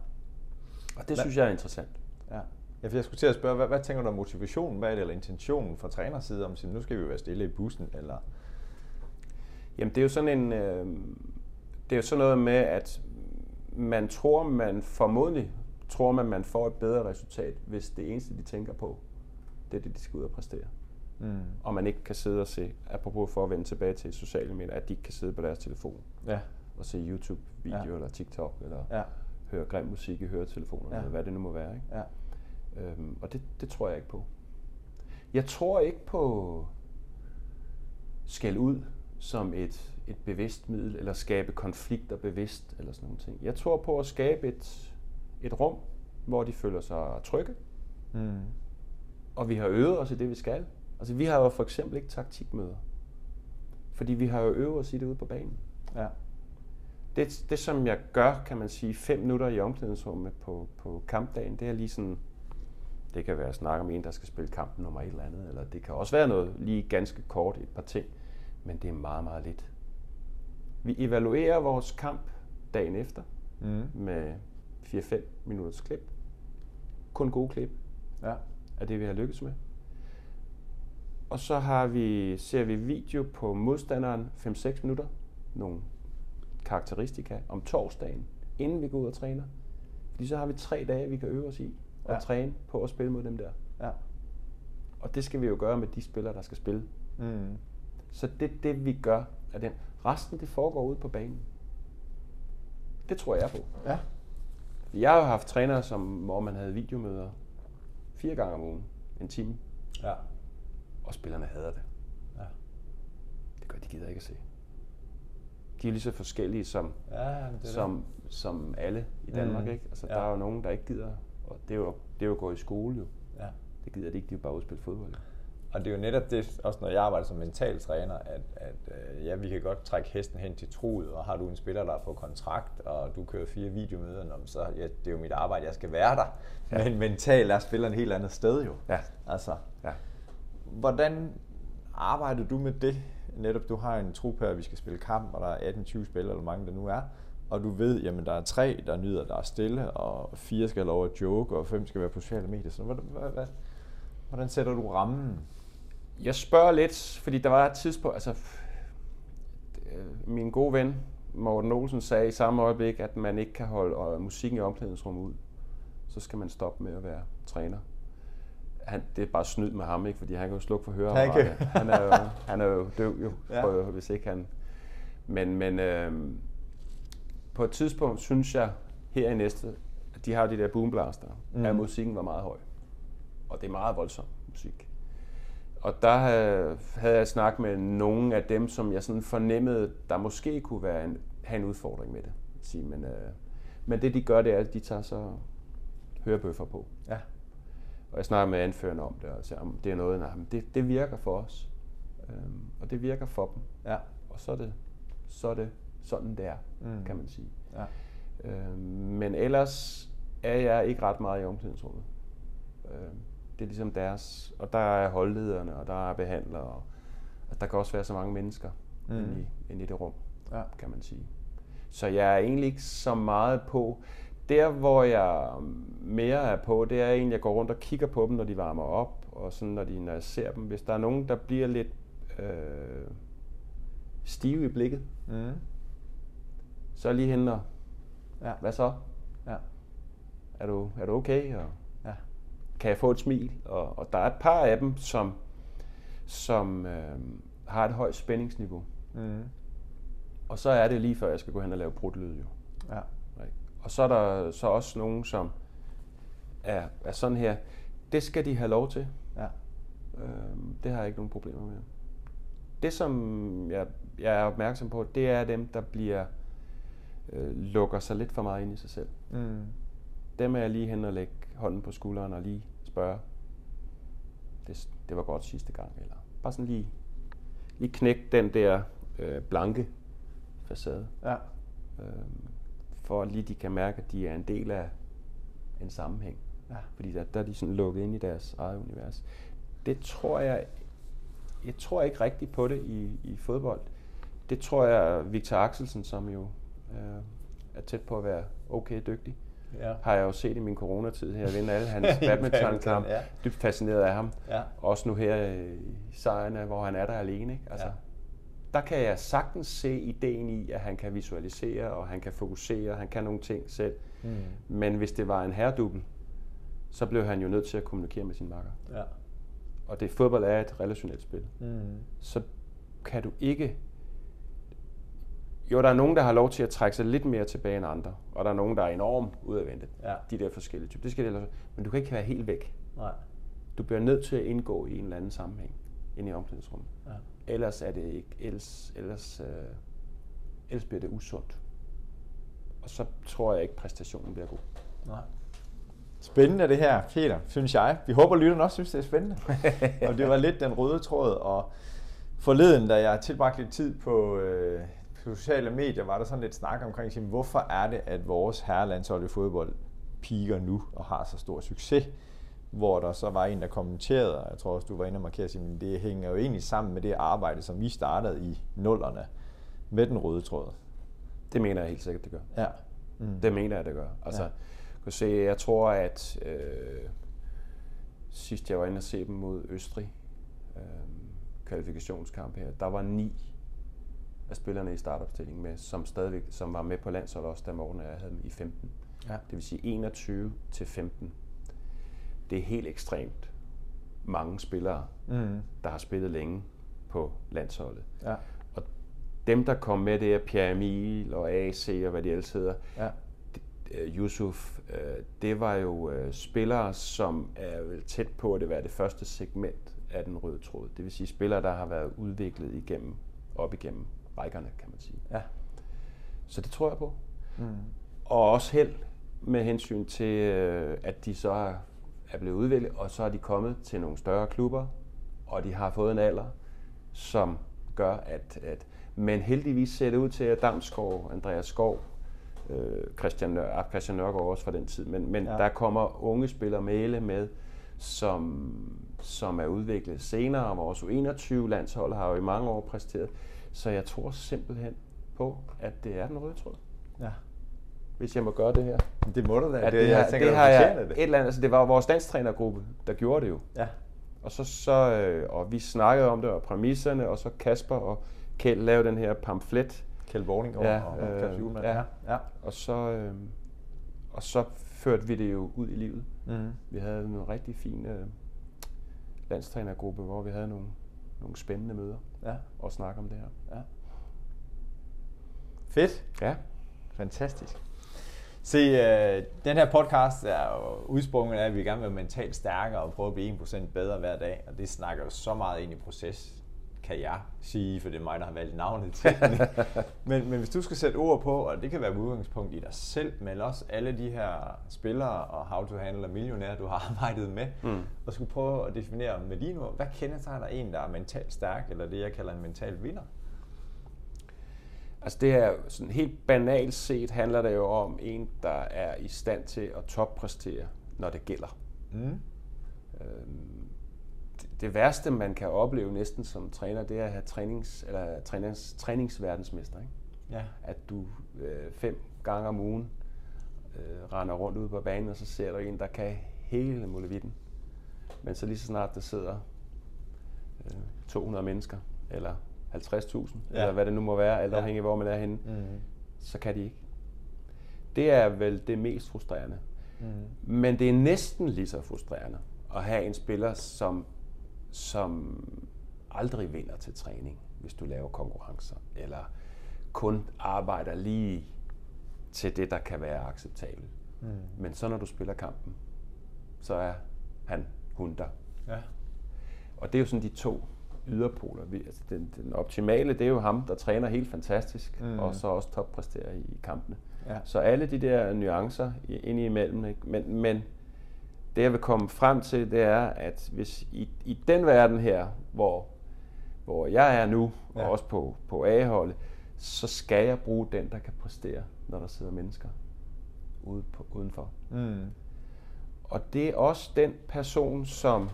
det Hvad? synes jeg er interessant. Ja. Ja, for jeg skulle til at spørge, hvad, hvad tænker du om motivationen? Hvad er det, eller intentionen fra trænerside side om, at nu skal vi være stille i bussen? Eller? Jamen, det er jo sådan en... Øh, det er jo sådan noget med, at man tror, man formodentlig tror man, man får et bedre resultat, hvis det eneste, de tænker på, det er det, de skal ud og præstere. Mm. Og man ikke kan sidde og se, apropos for at vende tilbage til sociale medier, at de ikke kan sidde på deres telefon ja. og se YouTube-video ja. eller TikTok, eller ja. høre grim musik i høretelefoner, ja. eller hvad det nu må være. Ikke? Ja. Øhm, og det, det tror jeg ikke på. Jeg tror ikke på skæld ud som et, et bevidst middel, eller skabe konflikter bevidst, eller sådan nogle ting. Jeg tror på at skabe et, et rum, hvor de føler sig trygge, mm. og vi har øvet os i det, vi skal. Altså, vi har jo for eksempel ikke taktikmøder, fordi vi har jo øvet os i det ude på banen. Ja. Det, det, som jeg gør, kan man sige, fem minutter i omklædningsrummet på, på kampdagen, det er lige sådan, det kan være at snakke om en, der skal spille kampen nummer et eller andet, eller det kan også være noget lige ganske kort, et par ting, men det er meget, meget lidt. Vi evaluerer vores kamp dagen efter mm. med 4-5 minutters klip. Kun gode klip ja. er det, vi har lykkes med. Og så har vi, ser vi video på modstanderen 5-6 minutter. Nogle karakteristika om torsdagen, inden vi går ud og træner. Fordi så har vi tre dage, vi kan øve os i og ja. træne på at spille mod dem der. Ja. Og det skal vi jo gøre med de spillere, der skal spille. Mm. Så det det, vi gør af den. Resten, det foregår ude på banen. Det tror jeg på. Ja. Jeg har jo haft trænere, som, hvor man havde videomøder fire gange om ugen, en time. Ja. Og spillerne hader det. Ja. Det gør, de gider ikke at se. De er lige så forskellige som, ja, det som, det. som alle i Danmark. Mm. Ikke? Altså, ja. Der er jo nogen, der ikke gider. Og det er jo, det er jo at gå i skole jo. Ja. Det gider de ikke, de vil bare udspille fodbold. Og det er jo netop det, også når jeg arbejder som mental træner, at, at øh, ja, vi kan godt trække hesten hen til troet, og har du en spiller, der er på kontrakt, og du kører fire videomøder, så ja, det er jo mit arbejde, jeg skal være der. Ja. Men mentalt er spilleren et helt andet sted jo. Ja. Altså, ja. Hvordan arbejder du med det? Netop, du har en trup her, at vi skal spille kamp, og der er 18-20 spillere, eller mange der nu er. Og du ved, jamen der er tre, der nyder, der er stille, og fire skal have lov at joke, og fem skal være på sociale medier. Så hvordan, hvordan, hvordan sætter du rammen? Jeg spørger lidt, fordi der var et tidspunkt, altså min gode ven Morten Olsen sagde i samme øjeblik, at man ikke kan holde musikken i omklædningsrummet ud. Så skal man stoppe med at være træner. Han, det er bare snyd med ham, ikke? fordi han kan jo slukke for høreapparatet. Han er jo, han er jo døv, jo, ja. for, hvis ikke han... Men, men øh, på et tidspunkt synes jeg, her i næste, at de har de der boomblaster, mm. at musikken var meget høj. Og det er meget voldsom musik. Og der havde jeg snakket med nogle af dem, som jeg sådan fornemmede, der måske kunne være en, have en udfordring med det. Sige, men, øh, men det de gør, det er, at de tager så hørebøffer på. Ja. Og jeg snakker med anførende om det, og siger, om det er noget, nej, det, det virker for os. Øhm, og det virker for dem. Ja. Og så er det, så er det sådan, det er, mm. kan man sige. Ja. Øhm, men ellers er jeg ikke ret meget i omklædningsrummet. Øhm, det er ligesom deres, og der er holdlederne, og der er behandlere, og, og der kan også være så mange mennesker mm. inde, i, inde i det rum, ja. kan man sige. Så jeg er egentlig ikke så meget på, der hvor jeg mere er på, det er egentlig, at jeg går rundt og kigger på dem, når de varmer op, og sådan, når, de, når jeg ser dem. Hvis der er nogen, der bliver lidt øh, stive i blikket, mm. så er lige hende og, ja. hvad så? Ja. Er, du, er du okay? Og, kan jeg få et smil? Og, og der er et par af dem, som, som øh, har et højt spændingsniveau. Mm. Og så er det lige før, jeg skal gå hen og lave brutlyd jo. Ja. Og så er der så også nogen, som er, er sådan her. Det skal de have lov til. Ja. Øh, det har jeg ikke nogen problemer med. Det, som jeg, jeg er opmærksom på, det er dem, der bliver øh, lukker sig lidt for meget ind i sig selv. Mm. Dem er jeg lige hen og lægge hånden på skulderen og lige spørge, det, det var godt sidste gang, eller bare sådan lige, lige knække den der øh, blanke facade. Ja. Øh, for at lige de kan mærke, at de er en del af en sammenhæng. Ja. Fordi der, der er de sådan lukket ind i deres eget univers. Det tror jeg, jeg tror ikke rigtigt på det i, i fodbold. Det tror jeg, Victor Axelsen, som jo øh, er tæt på at være okay dygtig, ja. har jeg jo set i min coronatid her, vinde alle hans [LAUGHS] badmintonkamp. ja. Dybt fascineret af ham. Ja. Også nu her i sejrene, hvor han er der alene. Ikke? Altså, ja. Der kan jeg sagtens se ideen i, at han kan visualisere, og han kan fokusere, han kan nogle ting selv. Mm. Men hvis det var en herredubbel, så blev han jo nødt til at kommunikere med sin makker. Ja. Og det fodbold er et relationelt spil. Mm. Så kan du ikke jo, der er nogen, der har lov til at trække sig lidt mere tilbage end andre, og der er nogen, der er enormt udadvendte. Ja. De der forskellige typer. Det skal det Men du kan ikke være helt væk. Nej. Du bliver nødt til at indgå i en eller anden sammenhæng ind i omklædningsrummet. Ja. Ellers er det ikke, ellers, ellers øh, ellers bliver det usundt. Og så tror jeg ikke, præstationen bliver god. Nej. Spændende det her, Peter, synes jeg. Vi håber, lytterne også synes, det er spændende. [LAUGHS] og det var lidt den røde tråd. Og forleden, da jeg tilbragte lidt tid på, øh, på sociale medier, var der sådan lidt snak omkring, hvorfor er det, at vores herrelandshold i fodbold piker nu og har så stor succes? Hvor der så var en, der kommenterede, og jeg tror også, du var inde og markere, at det hænger jo egentlig sammen med det arbejde, som vi startede i nullerne med den røde tråd. Det mener jeg helt sikkert, det gør. Ja. Mm. Det mener jeg, det gør. Altså, ja. kan se, jeg tror, at øh, sidst jeg var inde og se dem mod Østrig, øh, kvalifikationskamp her, der var ni af spillerne i startopstillingen med, som stadigvæk som var med på landsholdet også, da morgen jeg havde dem i 15. Ja. Det vil sige 21 til 15. Det er helt ekstremt mange spillere, mm. der har spillet længe på landsholdet. Ja. Og dem, der kom med, det er Pierre Emil og AC og hvad de ellers hedder. Ja. Øh, Yusuf, øh, det var jo øh, spillere, som er tæt på at det være det første segment af den røde tråd. Det vil sige spillere, der har været udviklet igennem, op igennem rækkerne, kan man sige. Ja. Så det tror jeg på. Mm. Og også held med hensyn til, at de så er blevet udviklet, og så er de kommet til nogle større klubber, og de har fået en alder, som gør, at, at men heldigvis ser det ud til, at Damsgaard, Andreas Skov, øh, Christian, Nør, ah, Christian Nørgaard også fra den tid, men, men ja. der kommer unge spillere male med, som, som er udviklet senere. Vores U21-landshold har jo i mange år præsteret. Så jeg tror simpelthen på, at det er den røde tråd. Ja. Hvis jeg må gøre det her. Det må du da. At det, det, jeg tænker, det har jeg det. et eller andet, altså det var vores danstrænergruppe, der gjorde det jo. Ja. Og så, så øh, og vi snakkede om det og præmisserne, og så Kasper og Kjeld lavede den her pamflet. Kjeld Vorning og, ja, og, og øh, ja. ja. ja. Og så øh, og så førte vi det jo ud i livet. Mm. Vi havde en rigtig fin øh, landstrænergruppe, hvor vi havde nogle, nogle spændende møder ja. og snakke om det her. Ja. Fedt. Ja. Fantastisk. Se, øh, den her podcast er jo udsprunget af, at vi gerne vil være mentalt stærkere og prøve at blive 1% bedre hver dag. Og det snakker jo så meget ind i proces, kan jeg sige, for det er mig, der har valgt navnet til [LAUGHS] men, men hvis du skal sætte ord på, og det kan være med udgangspunkt i dig selv, men også alle de her spillere og how to handle a millionær, du har [LAUGHS] arbejdet med, mm. og skulle prøve at definere med dine ord, hvad kendetegner en, der er mentalt stærk, eller det, jeg kalder en mental vinder? Altså det er sådan helt banalt set handler det jo om en, der er i stand til at toppræstere, når det gælder. Mm. Øhm, det, værste, man kan opleve næsten som træner, det er at have trænings, eller trænings, træningsverdensmester. Ikke? Ja. At du øh, fem gange om ugen øh, render rundt ud på banen, og så ser du en, der kan hele muligheden. Men så lige så snart der sidder øh, 200 mennesker, eller 50.000, ja. eller hvad det nu må være, alt afhængig af, hvor man er henne, mm. så kan de ikke. Det er vel det mest frustrerende. Mm. Men det er næsten lige så frustrerende at have en spiller, som, som aldrig vinder til træning, hvis du laver konkurrencer, eller kun arbejder lige til det, der kan være acceptabelt. Mm. Men så når du spiller kampen, så er han hun der. Ja. Og det er jo sådan de to yderpoler. Vi, altså den, den optimale, det er jo ham, der træner helt fantastisk, mm. og så også toppræsterer i kampene. Ja. Så alle de der nuancer ind imellem. Ikke? Men, men det jeg vil komme frem til, det er, at hvis i, i den verden her, hvor, hvor jeg er nu, ja. og også på, på A-holdet, så skal jeg bruge den, der kan præstere, når der sidder mennesker ude på, udenfor. Mm. Og det er også den person, som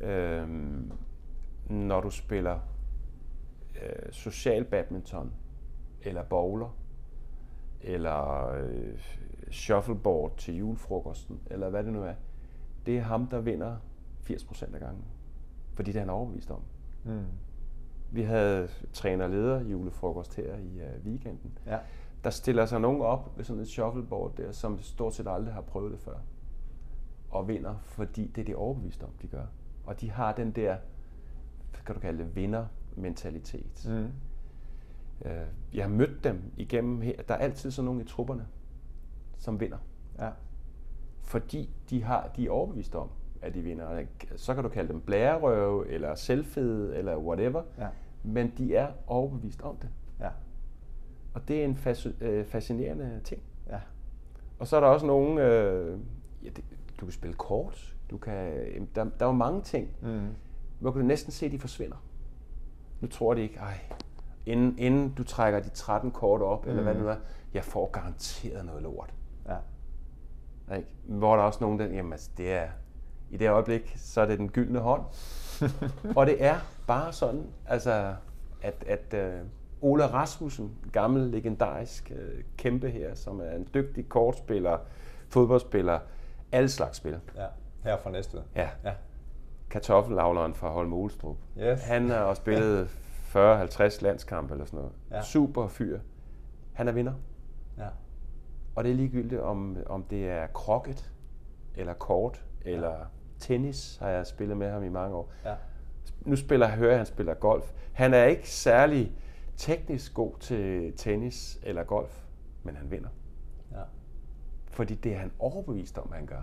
øhm, når du spiller øh, social badminton, eller bowler, eller øh, shuffleboard til julefrokosten, eller hvad det nu er, det er ham, der vinder 80% af gangen. Fordi det er han overbevist om. Mm. Vi havde træner-leder julefrokost her i uh, weekenden. Ja. Der stiller sig nogen op ved sådan et shuffleboard der, som stort set aldrig har prøvet det før. Og vinder, fordi det er de overbevist om, de gør. Og de har den der kan du kalde det, vindermentalitet. Mm. Øh, jeg har mødt dem igennem her. Der er altid sådan nogle i trupperne, som vinder. Ja. Fordi de, har, de er overbevist om, at de vinder. Så kan du kalde dem blærerøve, eller selvfede, eller whatever. Ja. Men de er overbevist om det. Ja. Og det er en fas- øh, fascinerende ting. Ja. Og så er der også nogen, øh, ja, det, du kan spille kort, du kan, der, der er jo mange ting, Mm. hvor kan du næsten se, at de forsvinder. Nu tror de ikke, ej, inden, inden du trækker de 13 kort op, mm. eller hvad det nu er, jeg får garanteret noget lort. Ja. Ikke? Hvor der er også nogen, der, jamen altså, det er, i det øjeblik, så er det den gyldne hånd. [LAUGHS] og det er bare sådan, altså, at, at uh, Ola Rasmussen, gammel legendarisk uh, kæmpe her, som er en dygtig kortspiller, fodboldspiller, alle slags spil. ja. Her fra Næstved. Ja. Ja. Kartoffelavleren fra Holm Olstrup. Yes. Han har også spillet 40-50 landskampe eller sådan noget. Ja. Super fyr. Han er vinder. Ja. Og det er ligegyldigt, om, om det er krokket, eller kort, eller tennis, har jeg spillet med ham i mange år. Ja. Nu spiller hører jeg, at han spiller golf. Han er ikke særlig teknisk god til tennis eller golf, men han vinder. Ja. Fordi det er han overbevist om, han gør.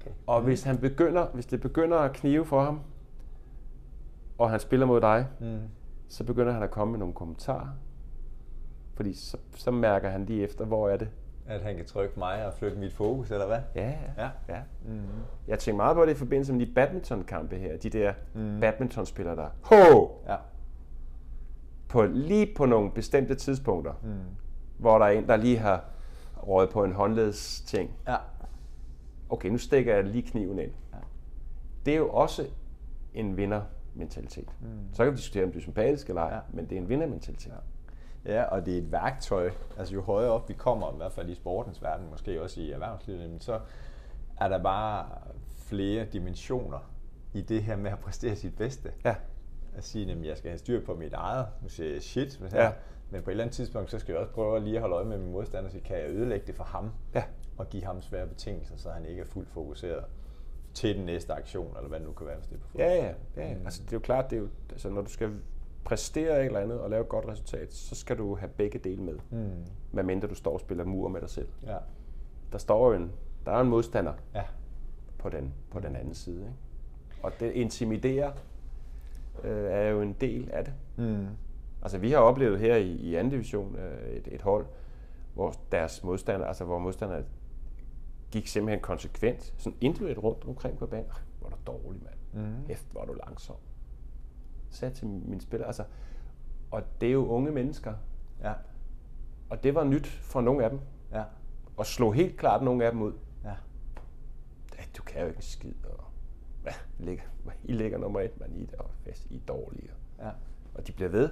Okay. Og hvis, han begynder, hvis det begynder at knive for ham, og han spiller mod dig, Mm. så begynder han at komme med nogle kommentarer. Fordi så, så mærker han lige efter, hvor er det. At han kan trykke mig og flytte mit fokus, eller hvad? Ja, Ja. ja. Mm. Jeg tænker meget på det i forbindelse med de badmintonkampe her. De der mm. badmintonspillere, der ho! Ja. På, lige på nogle bestemte tidspunkter, Mm. hvor der er en, der lige har røget på en håndleds ting. Ja. Okay, nu stikker jeg lige kniven ind. Ja. Det er jo også en vindermentalitet. Mm. Så kan vi diskutere, om du er sympatisk eller ej, ja. men det er en vindermentalitet. Ja. Ja, og det er et værktøj. Altså jo højere op vi kommer, i hvert fald i sportens verden, måske også i erhvervslivet, så er der bare flere dimensioner i det her med at præstere sit bedste. ja. At sige, at jeg skal have styr på mit eget. Nu siger jeg shit, men, Ja. men på et eller andet tidspunkt, så skal jeg også prøve at lige at holde øje med min modstander, så kan jeg ødelægge det for ham, ja. og give ham svære betingelser, så han ikke er fuldt fokuseret til den næste aktion, eller hvad det nu kan være, hvis det er på fodbold. Ja, ja, ja. ja. Altså, det er jo klart, det er jo, altså, når du skal præstere et eller andet og lave et godt resultat, så skal du have begge dele med. Mm. Medmindre du står og spiller mur med dig selv. Ja. Der står jo en, der er en modstander Ja. på den, på den anden side. Ikke? Og det intimiderer øh, er jo en del af det. Mm. Altså vi har oplevet her i, i anden division øh, et, et hold, hvor deres modstander, altså hvor modstanderne gik simpelthen konsekvent, sådan individuelt rundt omkring på banen. "Ej, Hvor er du dårlig, mand. Mm. Hæft, hvor er du langsom. Sagde til mine spillere, altså, og det er jo unge mennesker, Ja. og det var nyt for nogle af dem, Ja. og slog helt klart nogle af dem ud. Ja. "Ja, Du kan jo ikke en skid, og ja, ligger, I ligger nummer et, man I er fast, I er dårlige. ja. Og de bliver ved.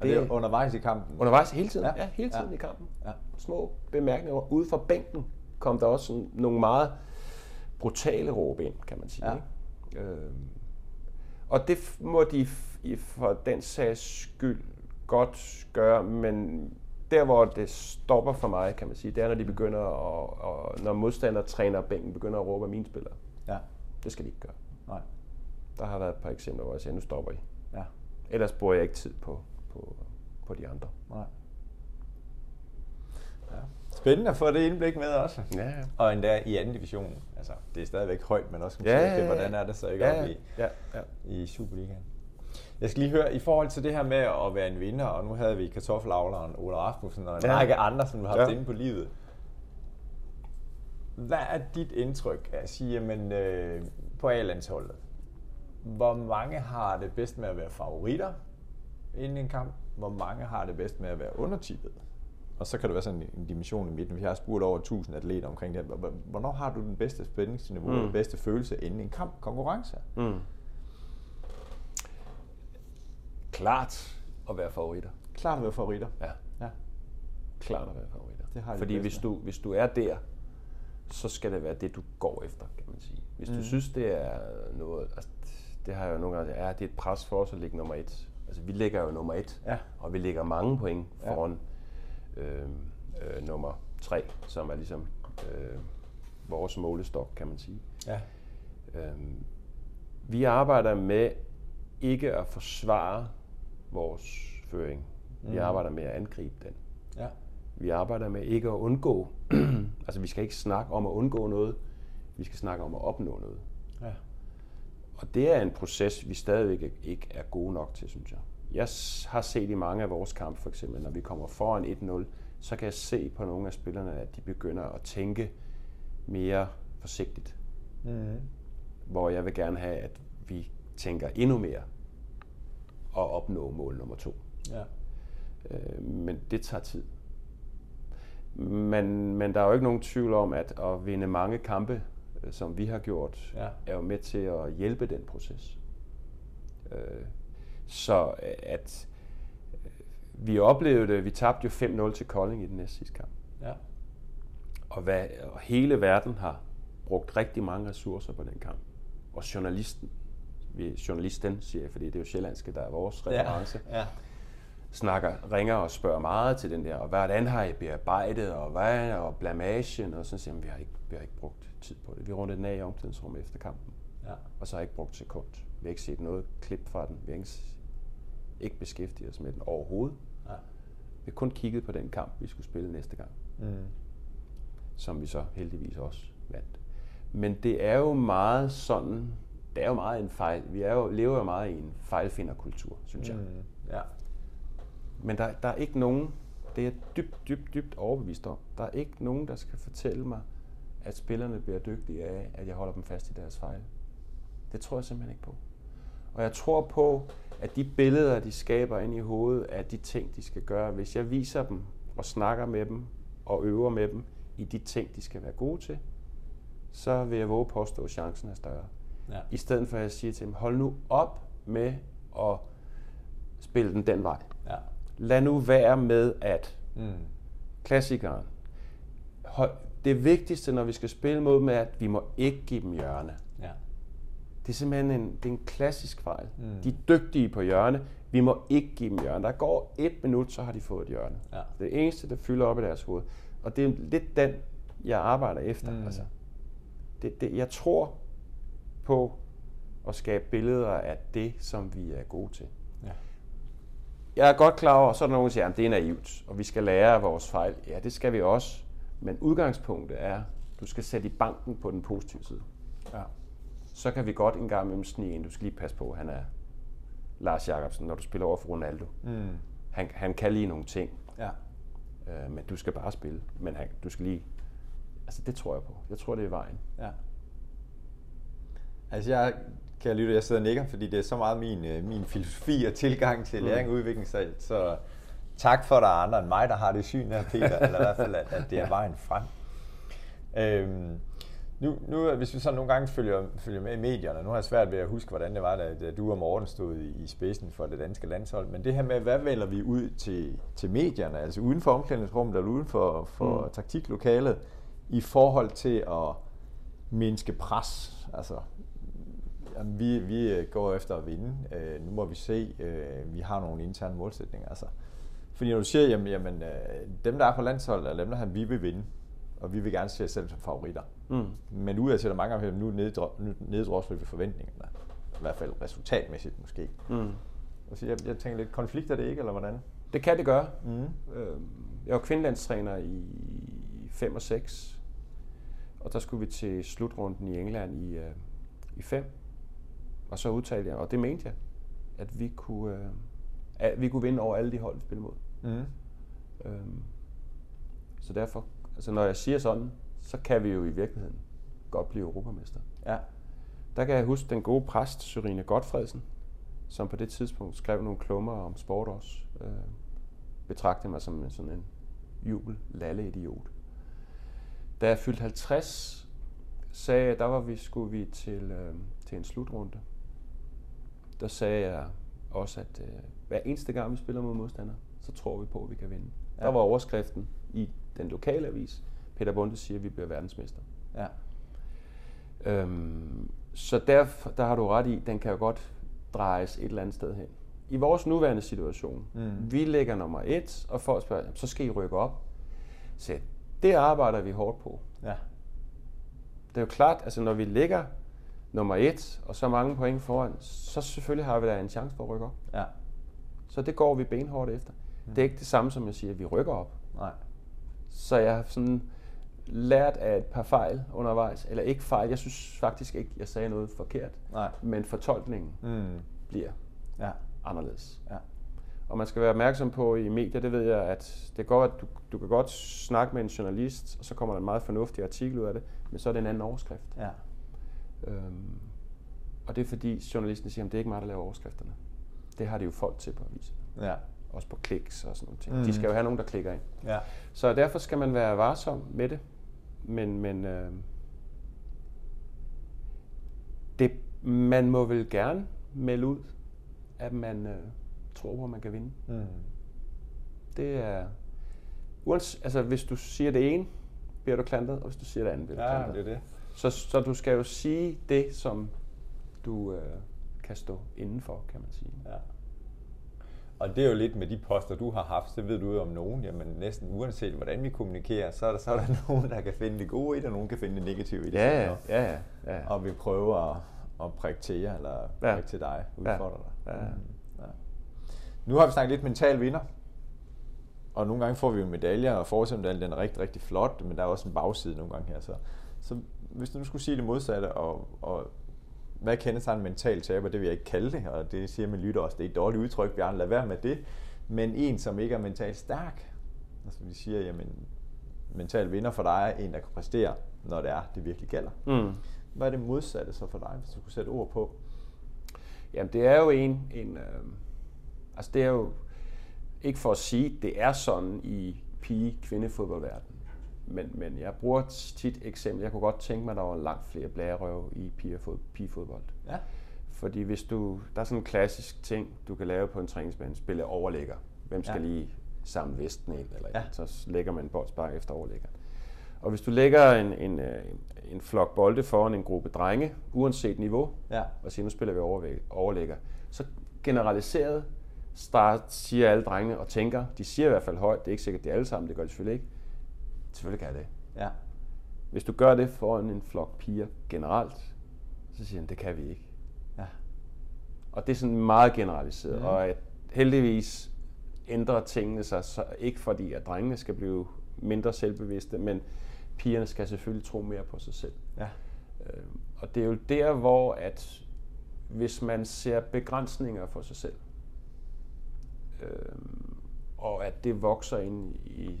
Og det er undervejs i kampen. Undervejs hele tiden, Ja. ja, hele tiden Ja. ja. i kampen. Ja. Små bemærkninger. Ude fra bænken kom der også sådan nogle meget brutale råb ind, kan man sige. Ja. Ikke? Øhm, og det må de for den sags skyld godt gøre, men der hvor det stopper for mig, kan man sige, det er, når de begynder at, og når modstander træner bænken begynder at råbe af mine spillere. Ja. Det skal de ikke gøre. Nej. Der har været et par eksempler, hvor jeg siger, nu stopper I. Ja. Ellers bruger jeg ikke tid på, på, på de andre. Nej. Ja. Spændende at få det indblik med også. Ja, ja. Og endda i anden division. Altså, det er stadigvæk højt, men også kan Ja, ja, ja, ja. hvordan er det så ikke Ja, oppe i, ja, ja. i Superligaen. Jeg skal lige høre, i forhold til det her med at være en vinder, og nu havde vi kartoffelavleren Ola Rasmussen og en ja. Ja. række andre, som vi har haft Ja. inde på livet. Hvad er dit indtryk af at sige, jamen, øh, på A-landsholdet? Hvor mange har det bedst med at være favoritter inden en kamp? Hvor mange har det bedst med at være undertippet? Og så kan det være sådan en dimension i midten. Vi har spurgt over 1000 atleter omkring det. her. Hvor- Hvornår har du den bedste spændingsniveau, mm. Mm. den bedste følelse inden en kamp, konkurrence? Mm. Klart at være favoritter. Klart at være favoritter. Ja, Ja. klart at være favoritter. Det har Fordi hvis du, hvis du er der, så skal det være det, du går efter, kan man sige. Hvis du Mhm. synes, det er noget... Altså, det har jeg jo nogle gange sagt, ja, det er et pres for os at ligge nummer et. Altså, vi ligger jo nummer et, Ja. og vi ligger mange point Ja. foran øh, øh, nummer tre, som er ligesom øh, vores målestok, kan man sige. Ja. Øhm, vi arbejder med ikke at forsvare vores føring. Vi Mhm. arbejder med at angribe den. Ja. Vi arbejder med ikke at undgå. [CLEARS THROAT] altså vi skal ikke snakke om at undgå noget. Vi skal snakke om at opnå noget. Ja. Og det er en proces, vi stadigvæk ikke er gode nok til, synes jeg. Jeg har set i mange af vores kampe, for eksempel, når vi kommer foran 1-0, så kan jeg se på nogle af spillerne, at de begynder at tænke mere forsigtigt. Mm. Hvor jeg vil gerne have, at vi tænker endnu mere og opnå mål nummer to. Ja. Øh, men det tager tid. Men, men der er jo ikke nogen tvivl om, at at vinde mange kampe, øh, som vi har gjort, ja. er jo med til at hjælpe den proces. Øh, så øh, at vi oplevede det, vi tabte jo 5-0 til Kolding i den næste sidste kamp. Ja. Og, hvad, og hele verden har brugt rigtig mange ressourcer på den kamp. Og journalisten, vi, journalisten siger jeg, fordi det er jo sjællandske, der er vores reference, ja. Ja. snakker, ringer og spørger meget til den der, og hvordan har I bearbejdet, og hvad, og blamagen, og så siger vi, vi har ikke, vi har ikke brugt tid på det. Vi rundede den af i omklædningsrummet efter kampen, ja. og så har jeg ikke brugt sekund. Vi har ikke set noget klip fra den. Vi har ikke, ikke beskæftiget os med den overhovedet. Ja. Vi kun kigget på den kamp, vi skulle spille næste gang. Mm. Som vi så heldigvis også vandt. Men det er jo meget sådan, det er jo meget en fejl. Vi er jo, lever jo meget i en fejlfinderkultur, synes jeg. Mm. Ja. Men der, der er ikke nogen, det er jeg dybt, dybt, dybt overbevist om. Der er ikke nogen, der skal fortælle mig, at spillerne bliver dygtige af, at jeg holder dem fast i deres fejl. Det tror jeg simpelthen ikke på. Og jeg tror på, at de billeder, de skaber ind i hovedet, af de ting, de skal gøre, hvis jeg viser dem og snakker med dem og øver med dem i de ting, de skal være gode til, så vil jeg våge påstå, at chancen er større. Ja. I stedet for at jeg siger til dem, hold nu op med at spille den den vej. Ja. Lad nu være med at mm. klassikeren. Det vigtigste, når vi skal spille mod dem, er, at vi må ikke give dem hjørne. Det er simpelthen en, det er en klassisk fejl. Mm. De er dygtige på hjørne. Vi må ikke give dem hjørne. Der går et minut, så har de fået et hjørne. Ja. Det eneste, der fylder op i deres hoved. Og det er lidt den, jeg arbejder efter. Mm. Altså, det, det, jeg tror på at skabe billeder af det, som vi er gode til. Ja. Jeg er godt klar over, så er der nogen, der siger, at det er naivt, og vi skal lære af vores fejl. Ja, det skal vi også. Men udgangspunktet er, at du skal sætte i banken på den positive side. Ja. Så kan vi godt en gang imellem snige ind. Du skal lige passe på, han er Lars Jakobsen, når du spiller over for Ronaldo. Mm. Han, han kan lige nogle ting. Ja. Øh, men du skal bare spille. Men han, du skal lige Altså, det tror jeg på. Jeg tror, det er vejen. Ja. Altså, jeg kan lytte, jeg sidder og nikker, fordi det er så meget min, øh, min filosofi og tilgang til mm. læring og udvikling. Så, så tak for, at der er andre end mig, der har det syn her, Peter, eller i hvert fald, at, at det er vejen frem. Øhm, nu, nu, hvis vi så nogle gange følger, følger med i medierne, nu har jeg svært ved at huske, hvordan det var, da, da du og Morten stod i, i spidsen for det danske landshold, men det her med, hvad vælger vi ud til, til medierne, altså uden for omklædningsrummet eller uden for, for mm. taktiklokalet, i forhold til at mindske pres. Altså, jamen, vi, vi går efter at vinde. Øh, nu må vi se, øh, vi har nogle interne målsætninger. Altså, fordi når du siger, jamen, jamen øh, dem der er på landshold, er dem der vi vil vinde, og vi vil gerne se os selv som favoritter. Mm. Men ud af det mange gange, nu neddrosler vi forventningerne. I hvert fald resultatmæssigt måske. Mm. Så jeg, jeg tænker lidt, konflikter det ikke, eller hvordan? Det kan det gøre. Mm. Jeg var kvindelandstræner i 5 og 6, og der skulle vi til slutrunden i England i, øh, i fem. Og så udtalte jeg, og det mente jeg, at vi kunne, øh, at vi kunne vinde over alle de hold, vi spillede mod. Mm. Øhm, så derfor, altså når jeg siger sådan, så kan vi jo i virkeligheden godt blive europamester. Ja. Der kan jeg huske den gode præst, Sørine Godfredsen, som på det tidspunkt skrev nogle klummer om sport også. Øh, betragtede mig som sådan en jubel, lalle idiot. Da jeg fyldte 50, sagde jeg, der var vi, skulle vi til, øh, til en slutrunde. Der sagde jeg også, at øh, hver eneste gang vi spiller mod modstander, så tror vi på, at vi kan vinde. Ja. Der var overskriften i den lokale avis. Peter Bunde siger, at vi bliver verdensmester. Ja. Øhm, så der, der har du ret i, den kan jo godt drejes et eller andet sted hen. I vores nuværende situation, mm. vi ligger nummer et, og folk spørger, så skal I rykke op. Så det arbejder vi hårdt på. Ja. Det er jo klart, altså når vi ligger nummer et, og så mange point foran, så selvfølgelig har vi da en chance for at rykke op. Ja. Så det går vi benhårdt efter. Mm. Det er ikke det samme som jeg siger, at vi rykker op. Nej. Så jeg har sådan lært af et par fejl undervejs, eller ikke fejl, jeg synes faktisk ikke, jeg sagde noget forkert, Nej. men fortolkningen mm. bliver ja. anderledes. Ja. Og man skal være opmærksom på i medier, det ved jeg, at det går, at du, du kan godt snakke med en journalist, og så kommer der en meget fornuftig artikel ud af det, men så er det en anden overskrift. Ja. Øhm, og det er fordi journalisten siger, at det er ikke mig, der laver overskrifterne. Det har de jo folk til på avisen. Ja. Også på kliks og sådan noget. ting. Mm. De skal jo have nogen, der klikker ind. Ja. Så derfor skal man være varsom med det. Men, men øh, det, man må vel gerne melde ud, at man øh, tror på, at man kan vinde. Mm. Det er... Uans, altså, hvis du siger det ene, bliver du klantet, og hvis du siger det andet, bliver du Ja, klantet. det er det. Så, så du skal jo sige det, som du øh, kan stå indenfor, kan man sige. Ja. Og det er jo lidt med de poster, du har haft, så ved du jo om nogen, jamen næsten uanset hvordan vi kommunikerer, så er der, så er der [LAUGHS] nogen, der kan finde det gode i det, og nogen kan finde det negative i det. Ja, ja, ja, ja. ja. Og vi prøver at, at prikke til jer, eller Ja. prikke til dig, Ja. udfordre dig. Ja. Mm, ja. Nu har vi snakket lidt mental vinder, og nogle gange får vi jo medaljer, og forsøgsmedaljen den er rigtig, rigtig flot, men der er også en bagside nogle gange her. Så, så hvis du nu skulle sige det modsatte, og, og hvad kendes en mental taber, det vil jeg ikke kalde det, og det siger min lytter også, det er et dårligt udtryk, Bjørn, lad være med det. Men en, som ikke er mentalt stærk, altså vi siger, jamen, mental vinder for dig er en, der kan præstere, når det er, det virkelig gælder. Mm. Hvad er det modsatte så for dig, hvis du kunne sætte ord på? Jamen, det er jo en... en øh, altså, det er jo... Ikke for at sige, det er sådan i pige-kvindefodboldverdenen. Men, men jeg bruger tit eksempel. Jeg kunne godt tænke mig, at der var langt flere blærerøv i pigefod- pigefodbold. Ja. Fordi hvis du... Der er sådan en klassisk ting, du kan lave på en træningsbane. Spille overlægger. Hvem skal Ja. lige samle vesten ind? Eller Ja. Så lægger man en boldspark efter overlæggeren. Og hvis du lægger en, en, øh, en flok bolde foran en gruppe drenge, uanset niveau, Ja. og siger, nu spiller vi overvæg- overlægger. Så generaliseret start, siger alle drengene og tænker, de siger i hvert fald højt, det er ikke sikkert, det er alle sammen, det gør de selvfølgelig ikke. Selvfølgelig kan jeg det. Ja. Hvis du gør det foran en flok piger generelt, så siger han, det kan vi ikke. Ja. Og det er sådan meget generaliseret, mm. og at heldigvis ændrer tingene sig, så ikke fordi, at drengene skal blive mindre selvbevidste, men pigerne skal selvfølgelig tro mere på sig selv. Ja. Øh, og det er jo der, hvor at hvis man ser begrænsninger for sig selv, øh, og at det vokser ind i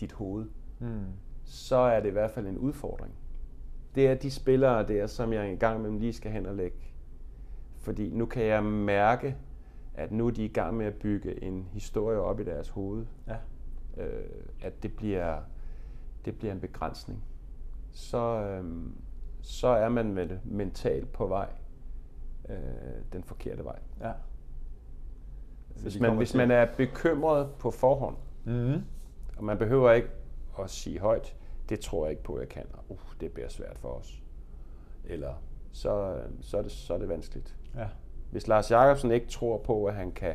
dit hoved, Mm. så er det i hvert fald en udfordring. Det er de spillere der, som jeg en gang imellem lige skal hen og lægge. Fordi nu kan jeg mærke, at nu er de i gang med at bygge en historie op i deres hoved. Ja. Øh, at det bliver, det bliver en begrænsning. Så, øhm, så er man med mentalt på vej øh, den forkerte vej. Ja. Hvis man, hvis man er bekymret på forhånd, Mm. og man behøver ikke at sige højt, det tror jeg ikke på, jeg kan. og, Uh, det bliver svært for os. Eller så, så, er det, så er det vanskeligt. Ja. Hvis Lars Jakobsen ikke tror på, at han kan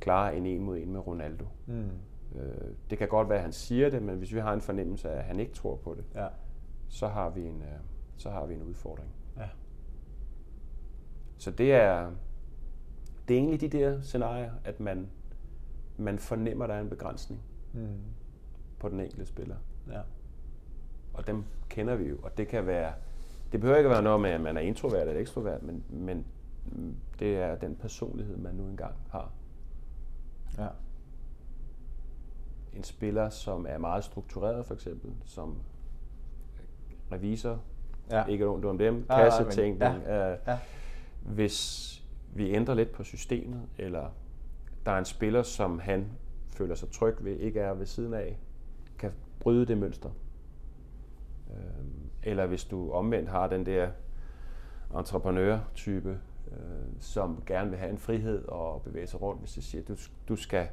klare en en mod en med Ronaldo, Mm. øh, det kan godt være, at han siger det, men hvis vi har en fornemmelse af, at han ikke tror på det, Ja. så har vi en, øh, så har vi en udfordring. Ja. Så det er, det er egentlig de der scenarier, at man, man fornemmer, at der er en begrænsning Mm. På den enkelte spiller. Ja. Og dem kender vi jo, og det kan være, det behøver ikke at være noget med, at man er introvert eller ekstrovert, men, men det er den personlighed, man nu engang har. Ja. En spiller, som er meget struktureret for eksempel, som revisor, Ja. ikke ondt om dem, nej, men- kassetænkning. ja, øh, ja. Hvis vi ændrer lidt på systemet, eller der er en spiller, som han føler sig tryg ved, ikke er ved siden af, bryde det mønster. Øhm, Eller hvis du omvendt har den der entreprenør-type, øh, som gerne vil have en frihed og bevæge sig rundt, hvis de siger, du, du, skal,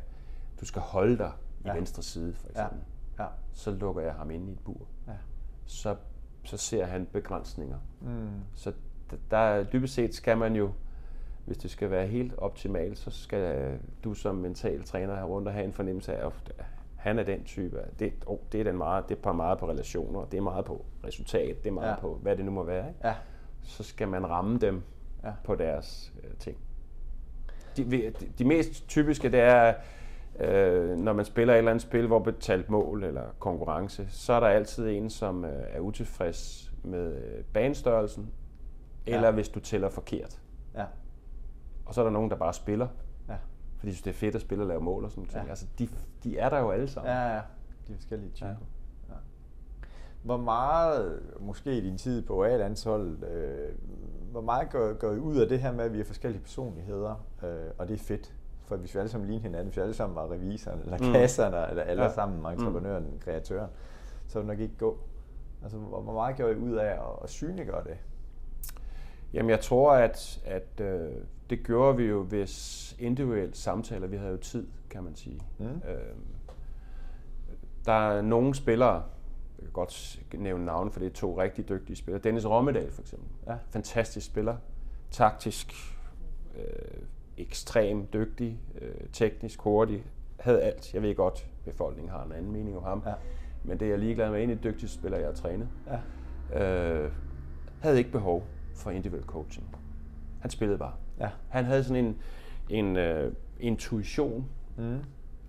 du skal holde dig i Ja. venstre side, for Ja. eksempel. Ja. Så lukker jeg ham ind i et bur. Ja. Så, så ser han begrænsninger. Mm. Så der er dybest set skal man jo, hvis det skal være helt optimalt, så skal du som mental træner have rundt og have en fornemmelse af, at han er den type. Det, oh, det er den meget, det er meget på relationer, det er meget på resultat, det er meget Ja. på, hvad det nu må være. Ikke? Ja. Så skal man ramme dem Ja. på deres øh, ting. De, de, de mest typiske, det er, øh, når man spiller et eller andet spil, hvor betalt mål eller konkurrence, så er der altid en, som øh, er utilfreds med øh, banestørrelsen, eller Ja. hvis du tæller forkert. Ja. Og så er der nogen, der bare spiller, Ja. fordi det er fedt at spille og lave mål og sådan noget. Ja. Altså, de, de er der jo alle sammen. Ja, ja. De forskellige typer. Ja. Ja. Hvor meget, måske i din tid på A-landsholdet, øh, hvor meget går, går I ud af det her med, at vi er forskellige personligheder, øh, og det er fedt? For hvis vi alle sammen ligner hinanden, hvis vi alle sammen var revisoren, eller mm. kasserne, eller alle ja. sammen entreprenøren, mm. kreatøren, så ville det nok ikke gå. Altså, hvor meget gør I ud af at, at synliggøre det? Jamen, jeg tror, at, at øh, det gjorde vi jo, hvis individuelle samtaler, vi havde jo tid, kan man sige. Mm. Øh, der er nogle spillere, jeg kan godt nævne navne, for det er to rigtig dygtige spillere. Dennis Rommedal for eksempel. Ja. Fantastisk spiller. Taktisk, øh, ekstrem dygtig, øh, teknisk hurtig, havde alt. Jeg ved godt, befolkningen har en anden mening om ham. Ja. Men det er jeg ligeglad med. En af de dygtigste spillere, jeg har trænet. Ja. Øh, havde ikke behov for individuel coaching. Han spillede bare. Ja. Han havde sådan en, en uh, intuition, mm.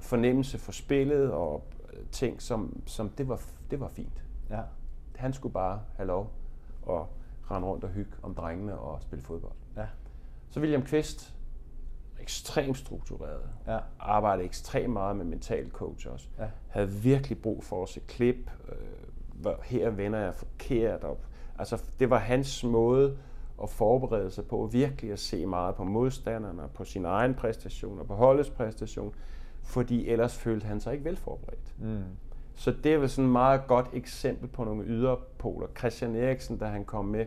fornemmelse for spillet og øh, ting, som, som det, var, det var fint. Ja. Han skulle bare have lov at rende rundt og hygge om drengene og spille fodbold. Ja. Så William Kvist, ekstremt struktureret, ja. arbejdede ekstremt meget med mental coach også. Ja. Havde virkelig brug for at se klip, øh, her vender jeg forkert op. Altså, det var hans måde at forberede sig på, virkelig at se meget på modstanderne, på sin egen præstation og på holdets præstation, fordi ellers følte han sig ikke velforberedt. Mm. Så det er vel sådan et meget godt eksempel på nogle yderpoler. Christian Eriksen, da han kom med,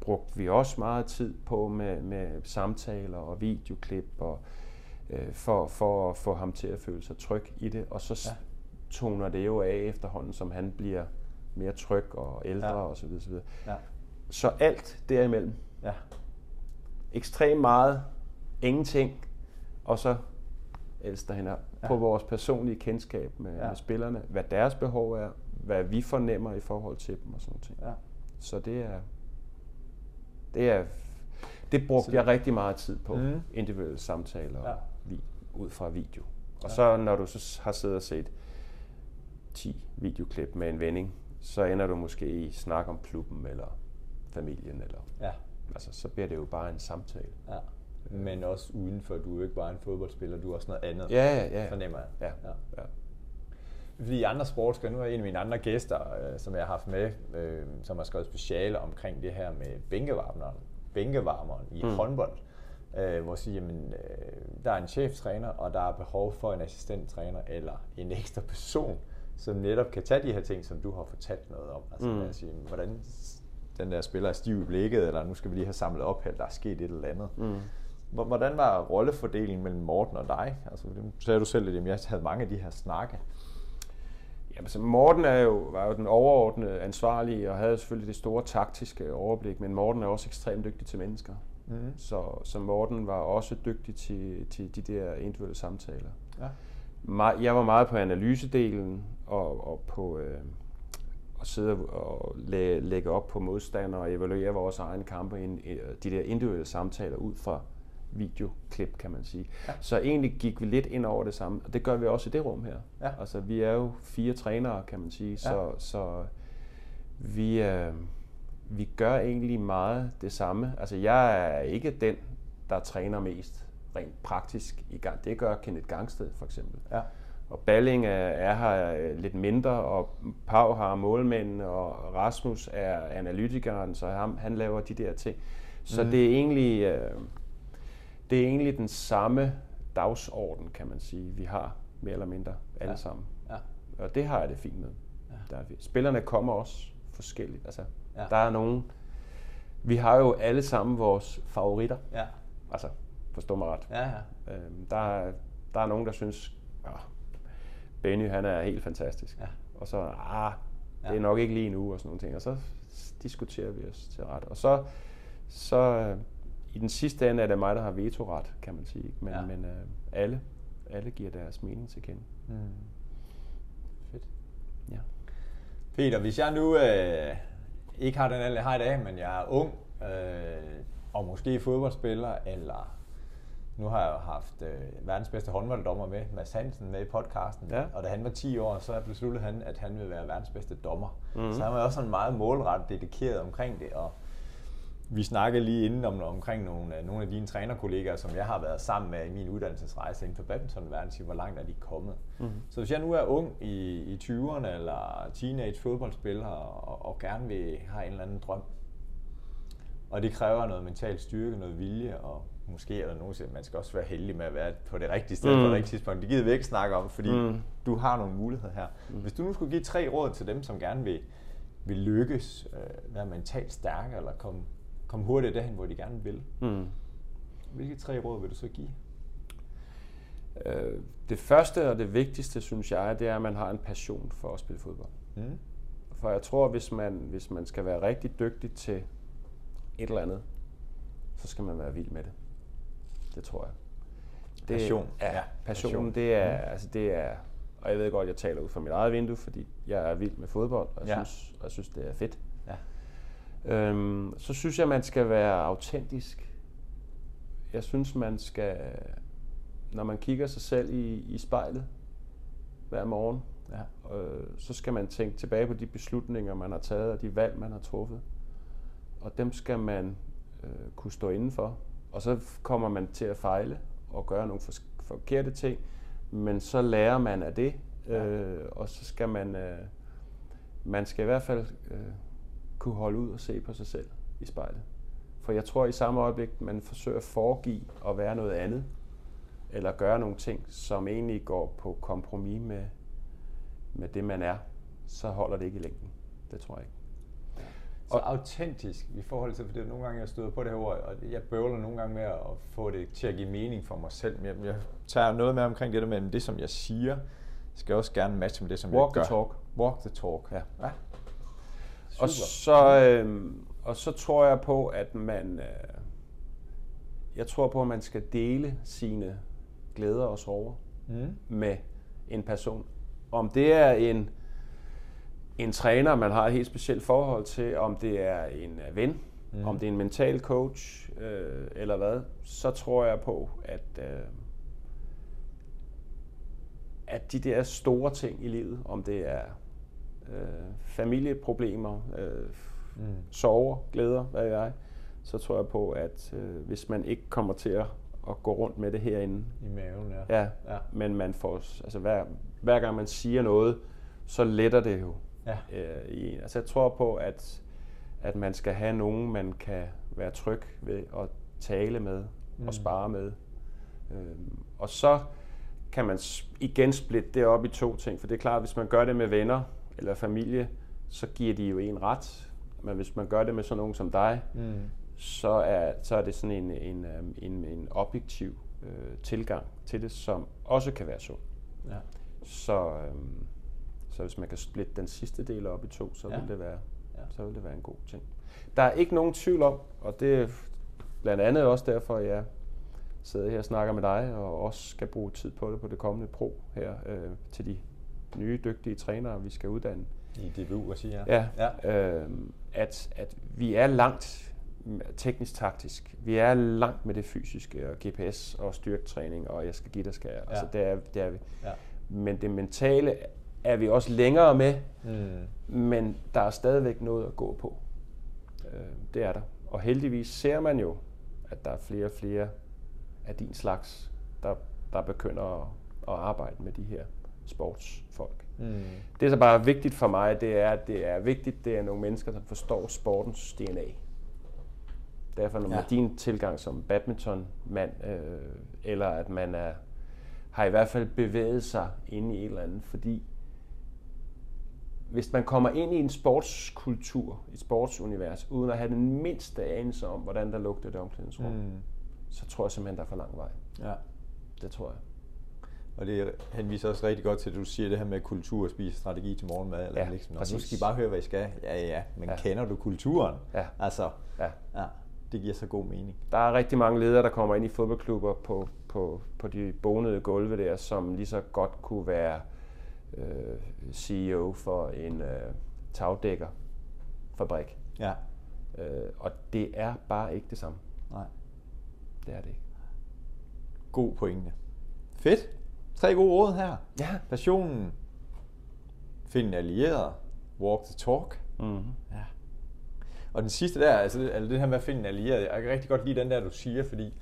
brugte vi også meget tid på med, med samtaler og videoklip og, øh, for, for at få ham til at føle sig tryg i det. Og så ja. toner det jo af efterhånden, som han bliver mere tryg og ældre ja. og så videre. Så, videre. Ja. så alt derimellem. Ja. Ekstremt meget, ingenting, og så ellers derhen ja. på vores personlige kendskab med, ja. med spillerne, hvad deres behov er, hvad vi fornemmer i forhold til dem og sådan noget. Ja. Så det er, det er, det brugte så, jeg rigtig meget tid på, mm. individuelle samtaler ja. vi, ud fra video. Og ja. så når du så har siddet og set 10 videoklip med en vending, så ender du måske i snak om klubben eller familien. Eller, ja. Altså, så bliver det jo bare en samtale. Ja. Men også udenfor, du er jo ikke bare en fodboldspiller, du er også noget andet, ja, ja, ja. fornemmer jeg. Ja. Ja. Ja. Fordi andre sportsker, nu er en af mine andre gæster, øh, som jeg har haft med, øh, som har skrevet speciale omkring det her med bænkevarmeren, bænkevarmeren i mm. håndbold, øh, hvor siger, jamen, øh, der er en cheftræner, og der er behov for en assistenttræner eller en ekstra person, som netop kan tage de her ting, som du har fortalt noget om. Altså mm. at sige, hvordan den der spiller er stiv i blikket, eller nu skal vi lige have samlet op her, der er sket et eller andet. Mm. Hvordan var rollefordelingen mellem Morten og dig? Altså, nu sagde du selv, at jeg havde mange af de her snakke. Jamen, så Morten er jo, var jo den overordnede ansvarlige, og havde selvfølgelig det store taktiske overblik, men Morten er også ekstremt dygtig til mennesker. Mm. Så, så Morten var også dygtig til, til de der individuelle samtaler. Ja jeg var meget på analysedelen og, og på øh, at sidde og læ- lægge op på modstandere og evaluere vores egne kampe, ind, de der individuelle samtaler ud fra videoklip, kan man sige. Ja. Så egentlig gik vi lidt ind over det samme, og det gør vi også i det rum her. Ja. Altså, vi er jo fire trænere, kan man sige, så, ja. så vi, øh, vi gør egentlig meget det samme. Altså, jeg er ikke den, der træner mest rent praktisk i gang. Det gør Kenneth Gangsted for eksempel. Ja. Og Balling er her øh, lidt mindre, og Pau har målmændene, og Rasmus er analytikeren, så han, han laver de der ting. Så mm. det er egentlig øh, det er egentlig den samme dagsorden, kan man sige, vi har mere eller mindre alle ja. sammen. Ja. Og det har jeg det fint med. Ja. Der er, spillerne kommer også forskelligt. Altså, ja. Der er nogen... Vi har jo alle sammen vores favoritter. Ja. Altså, Forstå mig ret. Ja, ja. Øhm, der, der er nogen, der synes, Benny han er helt fantastisk. Ja. Og så, ah, det er nok ikke lige nu og sådan nogle ting. Og så diskuterer vi os til ret. Og så, så i den sidste ende er det mig, der har vetoret, kan man sige. Men, ja. men øh, alle, alle giver deres mening til kende. Mm. Fedt. Ja. Peter, hvis jeg nu øh, ikke har den alder, jeg har i dag, men jeg er ung, øh, og måske fodboldspiller, eller nu har jeg haft øh, verdens bedste håndbolddommer med, Mads Hansen, med i podcasten. Ja. Og da han var 10 år, så besluttede han, at han ville være verdens bedste dommer. Mm. Så han var også sådan meget målrettet dedikeret omkring det. Og vi snakkede lige inden om, omkring nogle, nogle af dine trænerkollegaer, som jeg har været sammen med i min uddannelsesrejse inden for badmintonverdenen, hvor langt er de kommet. Mm. Så hvis jeg nu er ung i, i 20'erne eller teenage fodboldspiller og, og gerne vil have en eller anden drøm, og det kræver noget mental styrke, noget vilje, og måske er der nogen, man skal også være heldig med at være på det rigtige sted mm. på det rigtige tidspunkt. Det gider vi ikke snakke om, fordi mm. du har nogle muligheder her. Mm. Hvis du nu skulle give tre råd til dem, som gerne vil, vil lykkes, øh, være mentalt stærke, eller komme, komme hurtigt derhen, hvor de gerne vil, mm. hvilke tre råd vil du så give? Øh, det første og det vigtigste, synes jeg, det er, at man har en passion for at spille fodbold. Mm. For jeg tror, hvis man, hvis man skal være rigtig dygtig til et eller andet, så skal man være vild med det. Det tror jeg. Det, passion. Ja, passionen, passion. det er, mm. altså det er, og jeg ved godt, jeg taler ud fra mit eget vindue, fordi jeg er vild med fodbold, og jeg, ja. synes, og jeg synes, det er fedt. Ja. Øhm, så synes jeg, man skal være autentisk. Jeg synes, man skal, når man kigger sig selv i, i spejlet hver morgen, ja. øh, så skal man tænke tilbage på de beslutninger, man har taget, og de valg, man har truffet. Og dem skal man øh, kunne stå indenfor. Og så kommer man til at fejle og gøre nogle forkerte ting, men så lærer man af det, øh, og så skal man, øh, man skal i hvert fald øh, kunne holde ud og se på sig selv i spejlet. For jeg tror i samme øjeblik, man forsøger at foregive at være noget andet, eller gøre nogle ting, som egentlig går på kompromis med, med det, man er, så holder det ikke i længden. Det tror jeg ikke. Så autentisk i forhold til, for det er nogle gange, jeg støder på det her ord, og jeg bøvler nogle gange med at få det til at give mening for mig selv. Men jeg, jeg tager noget med omkring det der med, at det, som jeg siger, skal også gerne matche med det, som Walk jeg gør. Walk the talk. Walk the talk, ja. ja. Og så, øh, og så tror jeg på, at man, øh, jeg tror på, at man skal dele sine glæder og sorger mm. med en person. Om det er en en træner, man har et helt specielt forhold til, om det er en øh, ven, mm. om det er en mental coach øh, eller hvad, så tror jeg på, at, øh, at de der store ting i livet, om det er øh, familieproblemer, øh, mm. sorger, glæder, hvad jeg, så tror jeg på, at øh, hvis man ikke kommer til at, at gå rundt med det herinde. I maven, ja. Ja, ja. men man får, altså hver, hver gang man siger noget, så letter det jo Ja. Øh, i, altså jeg tror på, at, at man skal have nogen, man kan være tryg ved at tale med mm. og spare med. Øh, og så kan man igen splitte det op i to ting, for det er klart, at hvis man gør det med venner eller familie, så giver de jo en ret. Men hvis man gør det med sådan nogen som dig, mm. så, er, så er det sådan en, en, øhm, en, en objektiv øh, tilgang til det, som også kan være sund. Ja. Så, øh, så hvis man kan splitte den sidste del op i to, så, ja. vil, det være, ja. så vil det være en god ting. Der er ikke nogen tvivl om, og det er blandt andet også derfor, jeg sidder her og snakker med dig, og også skal bruge tid på det på det kommende pro her øh, til de nye dygtige trænere, vi skal uddanne. I DBU, at sige, ja. ja, ja. Øh, at, at vi er langt teknisk taktisk. Vi er langt med det fysiske og GPS og styrketræning, og jeg skal give dig skal. Ja. Altså, det er, det er vi. Ja. Men det mentale er vi også længere med, mm. men der er stadigvæk noget at gå på. Øh, det er der. Og heldigvis ser man jo, at der er flere og flere af din slags, der, der begynder at, at arbejde med de her sportsfolk. Mm. Det, er så bare vigtigt for mig, det er, at det er vigtigt, det er nogle mennesker, der forstår sportens DNA. Derfor når man ja. din tilgang som badmintonmand, øh, eller at man er, har i hvert fald bevæget sig ind i et eller andet, fordi hvis man kommer ind i en sportskultur, et sportsunivers, uden at have den mindste anelse om, hvordan der lugter det omklædningsrum, mm. så tror jeg simpelthen, der er for lang vej. Ja. Det tror jeg. Og det henviser også rigtig godt til, at du siger det her med kultur og spise strategi til morgenmad. Eller ja, liksom. Nu skal I bare høre, hvad I skal. Ja, ja, men ja. kender du kulturen? Ja. Altså, ja. ja. Det giver så god mening. Der er rigtig mange ledere, der kommer ind i fodboldklubber på, på, på de bonede gulve der, som lige så godt kunne være øh, CEO for en øh, tagdækkerfabrik. Ja. Øh, og det er bare ikke det samme. Nej. Det er det ikke. God pointe. Fedt. Tre gode råd her. Ja. Passionen. Find en allieret. Walk the talk. Mm-hmm. Ja. Og den sidste der, altså det, altså det her med at finde en allieret, jeg kan rigtig godt lide den der, du siger, fordi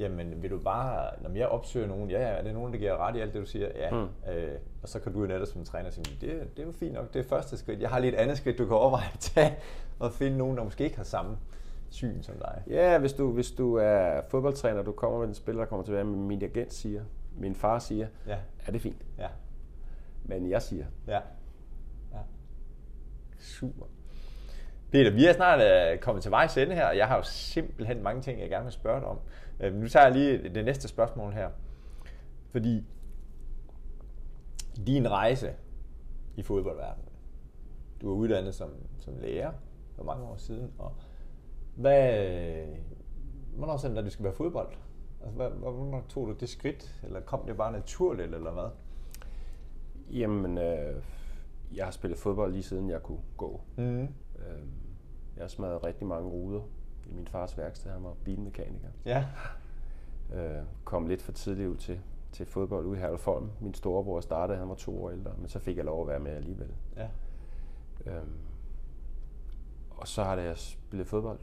jamen vil du bare, når jeg opsøger nogen, ja, ja, er det nogen, der giver ret i alt det, du siger? Ja. Mm. Øh, og så kan du jo netop som træner sige, det, det er jo fint nok, det er første skridt. Jeg har lige et andet skridt, du kan overveje at tage, [LAUGHS] og finde nogen, der måske ikke har samme syn som dig. Ja, hvis du, hvis du er fodboldtræner, du kommer med en spiller, der kommer tilbage, med min agent siger, min far siger, ja. er det fint? Ja. Men jeg siger. Ja. ja. Super. Peter, vi er snart uh, kommet til vejs ende her, og jeg har jo simpelthen mange ting, jeg gerne vil spørge dig om. Uh, nu tager jeg lige det næste spørgsmål her. Fordi din rejse i fodboldverdenen, du er uddannet som, som lærer for mange år siden, og hvad, hvornår sendte du skal være fodbold? Altså, hvad, hvornår tog du det skridt, eller kom det bare naturligt, eller hvad? Jamen, øh, jeg har spillet fodbold lige siden jeg kunne gå. Mm. Øh, jeg har smadret rigtig mange ruder i min fars værksted. Han var bilmekaniker. Ja. Øh, kom lidt for tidligt ud til, til fodbold ude i Herlefolm. Min storebror startede, han var to år ældre, men så fik jeg lov at være med alligevel. Ja. Øh, og så har jeg spillet fodbold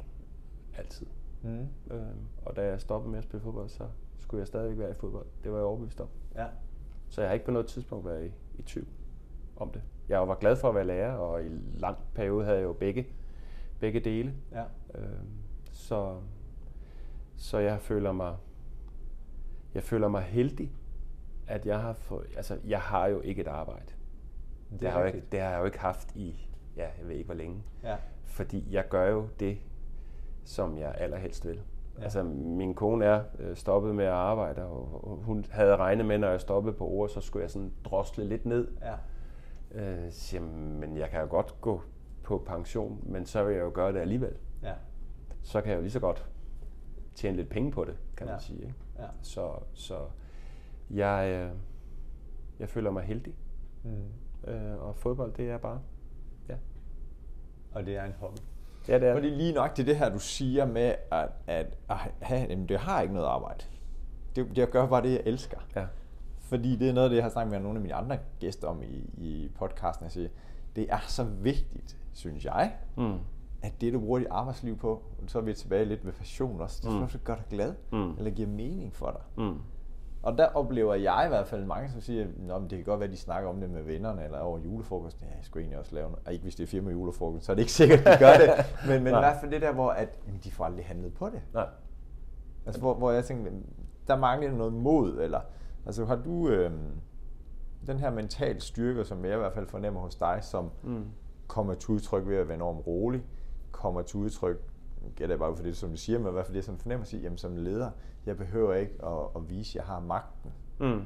altid. Mm. Øh, og da jeg stoppede med at spille fodbold, så skulle jeg stadigvæk være i fodbold. Det var jeg overbevist om. Ja. Så jeg har ikke på noget tidspunkt været i, i tvivl om det. Jeg var glad for at være lærer, og i lang periode havde jeg jo begge, begge dele. Ja. Øh, så, så jeg føler mig jeg føler mig heldig, at jeg har fået, altså jeg har jo ikke et arbejde. Det, det, har, jeg ikke, det har jeg jo ikke haft i, ja, jeg ved ikke hvor længe. Ja. Fordi jeg gør jo det, som jeg allerhelst vil. Ja. Altså, min kone er øh, stoppet med at arbejde, og hun havde regnet med, når jeg stoppede på ord, så skulle jeg sådan drosle lidt ned. Ja. Øh, siger, men jeg kan jo godt gå på pension, men så vil jeg jo gøre det alligevel. Ja. Så kan jeg jo lige så godt tjene lidt penge på det, kan ja. man sige. Ikke? Ja. Så, så jeg, øh, jeg føler mig heldig. Mm. Øh, og fodbold, det er bare, ja. Og det er en hobby. Ja, det er Fordi lige nok det, det her, du siger med, at, at, at jamen, det har ikke noget arbejde. Det, det gør bare det, jeg elsker. Ja. Fordi det er noget af det, jeg har snakket med nogle af mine andre gæster om i, i podcasten. Jeg siger, det er så vigtigt, synes jeg, mm. at det, du bruger dit arbejdsliv på, så er vi tilbage lidt ved passion også, det mm. skal gøre dig glad, mm. eller giver mening for dig. Mm. Og der oplever jeg i hvert fald mange, som siger, at det kan godt være, at de snakker om det med vennerne eller over julefrokost. Ja, jeg skulle egentlig også lave noget. Og ikke hvis det er firma julefrokost, så er det ikke sikkert, at de gør det. [LAUGHS] Men, men i hvert fald det der, hvor at, jamen, de får aldrig handlet på det. Nej. Altså, hvor, hvor jeg tænker, der mangler noget mod, eller altså har du øh, den her mental styrke, som jeg i hvert fald fornemmer hos dig, som mm. Kommer til udtryk ved at være enormt rolig, kommer til udtryk gætter jeg bare for det, som du siger, men i hvert fald det, som fornemmer sig, jamen som leder, jeg behøver ikke at, at vise, at jeg har magten. Mm.